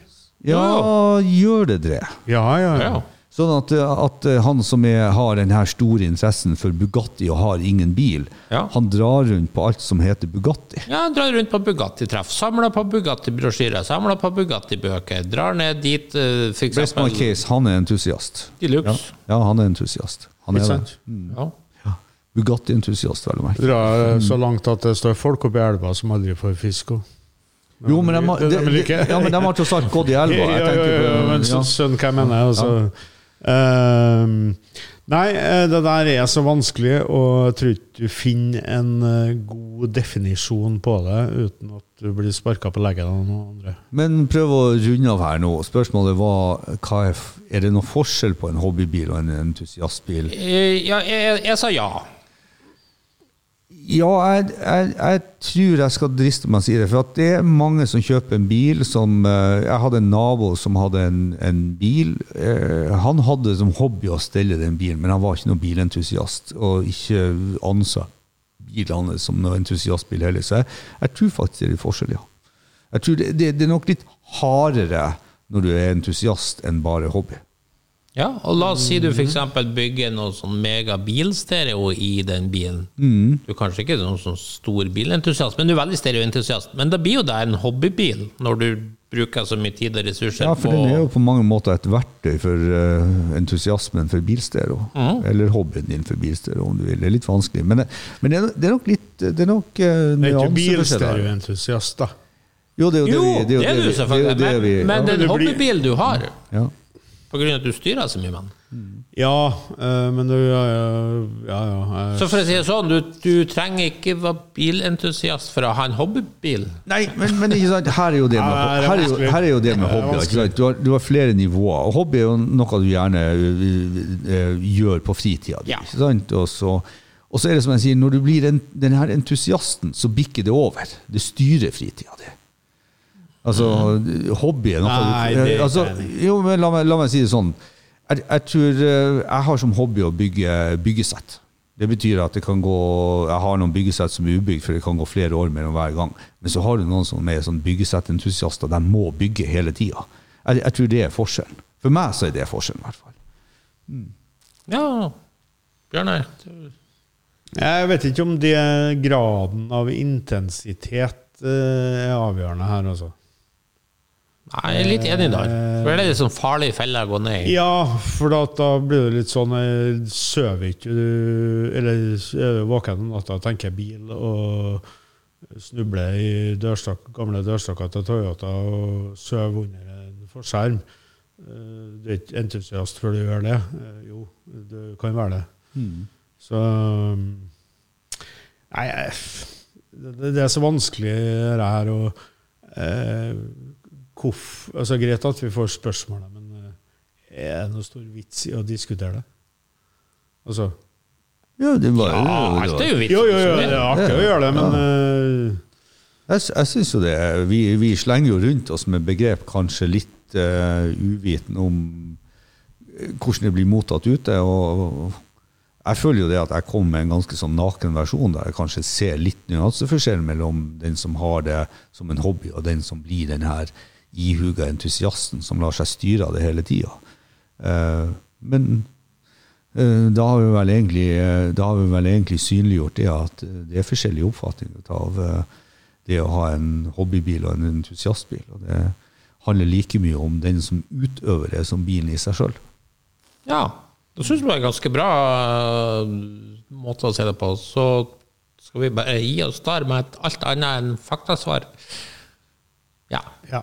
Speaker 5: Ja, gjør det det?
Speaker 4: Ja, ja, ja.
Speaker 5: Sånn at, at han som er, har den her store interessen for Bugatti og har ingen bil,
Speaker 1: Ja.
Speaker 5: han drar rundt på alt som heter Bugatti.
Speaker 1: Ja, drar rundt på Bugatti-treff, samler på Bugatti-brosjyrer, samler på Bugatti-bøker, drar ned dit eh, for
Speaker 5: Best my
Speaker 1: eksempel
Speaker 5: case, han er entusiast.
Speaker 1: De
Speaker 5: Ja,
Speaker 1: luxe.
Speaker 5: ja han er entusiast. Han
Speaker 4: Ikke
Speaker 5: er det.
Speaker 4: sant?
Speaker 1: Ja.
Speaker 5: Bugatti-entusiast, vel å merke.
Speaker 4: Dra så langt at det står folk oppi elva som aldri får fisk. og-
Speaker 5: Jo, men de, de, de, ja, men de har tross alt gått i elva. Jeg
Speaker 4: ja, ja, ja, men så
Speaker 5: ja.
Speaker 4: skjønner hva jeg mener. Altså. Ehm, nei, eh, det der er så vanskelig, og jeg tror ikke du finner en eh, god definisjon på det uten at du blir sparka på leggen av noen andre.
Speaker 5: Men prøv å runde av her nå. Spørsmålet var hva er, er det noe forskjell på en hobbybil og en entusiastbil?
Speaker 1: Ja, jeg, jeg, jeg sa ja.
Speaker 5: Ja, jeg, jeg, jeg tror jeg skal driste meg å si det. For det er mange som kjøper en bil som eh, Jeg hadde en nabo som hadde en, en bil. Eh, han hadde som hobby å stelle den bilen, men han var ikke noen bilentusiast. Og ikke anså bilene som noen entusiastbil heller. Så jeg, jeg tror faktisk det er litt forskjell, ja. Jeg tror det, det, det er nok litt hardere når du er entusiast enn bare hobby.
Speaker 1: Ja, og la oss si du f.eks. bygger noe sånn megabilstereo i den bilen.
Speaker 5: Mm.
Speaker 1: Du er kanskje ikke noen sånn stor bilentusiast, men du er veldig stereoentusiast. Men da blir jo det en hobbybil, når du bruker så mye tid og ressurser
Speaker 5: Ja, for
Speaker 1: på
Speaker 5: den er jo på mange måter et verktøy for uh, entusiasmen for bilstereo.
Speaker 1: Mm.
Speaker 5: Eller hobbyen din for bilstereo, om du vil. Det er litt vanskelig. Men, det, men det, er, det er nok litt Det er nok uh,
Speaker 4: Det er ikke bilstereoentusiast, da.
Speaker 5: Jo, det er jo
Speaker 1: Jo,
Speaker 5: det vi
Speaker 1: det er du
Speaker 5: det er jo
Speaker 1: selvfølgelig, men, men
Speaker 5: ja.
Speaker 1: det er en hobbybil du har,
Speaker 5: ja.
Speaker 1: På grunn av at du styrer så mye med den.
Speaker 4: Ja, eh, men du Ja, ja. ja, ja eh,
Speaker 1: Så for å si det sånn, du, du trenger ikke være bilentusiast for å ha en hobbybil.
Speaker 5: Nei, men, men ikke sant? Her er jo det med, (laughs)
Speaker 4: er
Speaker 5: her er jo, her er jo det med
Speaker 4: Det er
Speaker 5: hobby. Ikke sant? Du, har, du har flere nivåer. Og hobby er jo noe du gjerne eh, gjør på fritida di. Og så, og så er det som jeg sier, når du blir en, den her entusiasten, så bikker det over. Det styrer fritida di. Altså, hobby
Speaker 4: Mm. Nei, det er
Speaker 5: altså. Jo, men la meg, la meg si det sånn. Jeg, jeg tror eh, Jeg har som hobby å bygge byggesett. Det betyr at det kan gå Jeg har noen byggesett som er ubygd, for det kan gå flere år mellom hver gang. Men så har du noen som er sånn byggesettentusiaster. De må bygge hele tida. Jeg, jeg tror det er forskjellen. For meg så er det forskjellen, i hvert fall.
Speaker 1: Ja, Bjørnar.
Speaker 4: Jeg vet ikke om det graden av intensitet eh, er avgjørende her, altså.
Speaker 1: Nei, jeg er litt enig der. For det er litt sånn farlig felle å gå ned i.
Speaker 4: Ja, for da, da blir det litt sånn eh, Sover ikke du Eller er du våken om natta og tenker bil og snubler i dørstak, gamle dørstokker til Toyota og sover under en forskjerm. Eh, Du er ikke entusiast før du gjør det. Eh, Jo, du kan være det. Så um, Nei, det, det er så vanskelig det her å eh, hvorf, altså Greit at vi får spørsmål, men eh, er det noe stor vits i å diskutere det? Altså
Speaker 5: Ja, det var,
Speaker 1: Ja,
Speaker 5: det
Speaker 1: er jo vits.
Speaker 4: Jo, jo, jo, det er artig å gjøre det, men ja.
Speaker 5: Jeg, sy- jeg syns jo det. Vi, vi slenger jo rundt oss med begrep kanskje litt uh, uviten om eh, hvordan det blir mottatt ute. Og, og jeg føler jo det at jeg kom med en ganske sånn naken versjon der jeg kanskje ser litt nyanseforskjell mellom den som har det som en hobby, og den som blir den her ihuga entusiasten som lar seg styre av det hele tida. men eh, da har vi vel egentlig, eh, da har vi vel egentlig synliggjort det at eh, det er forskjellige oppfatninger av eh, det å ha en hobbybil og en entusiastbil. Og det handler like mye om den som utøver det, som bilen i seg sjøl.
Speaker 1: Ja, det syns jeg var en ganske bra måte å se det på. Så skal vi bare gi oss der med et alt annet enn faktasvar. Ja.
Speaker 4: ja.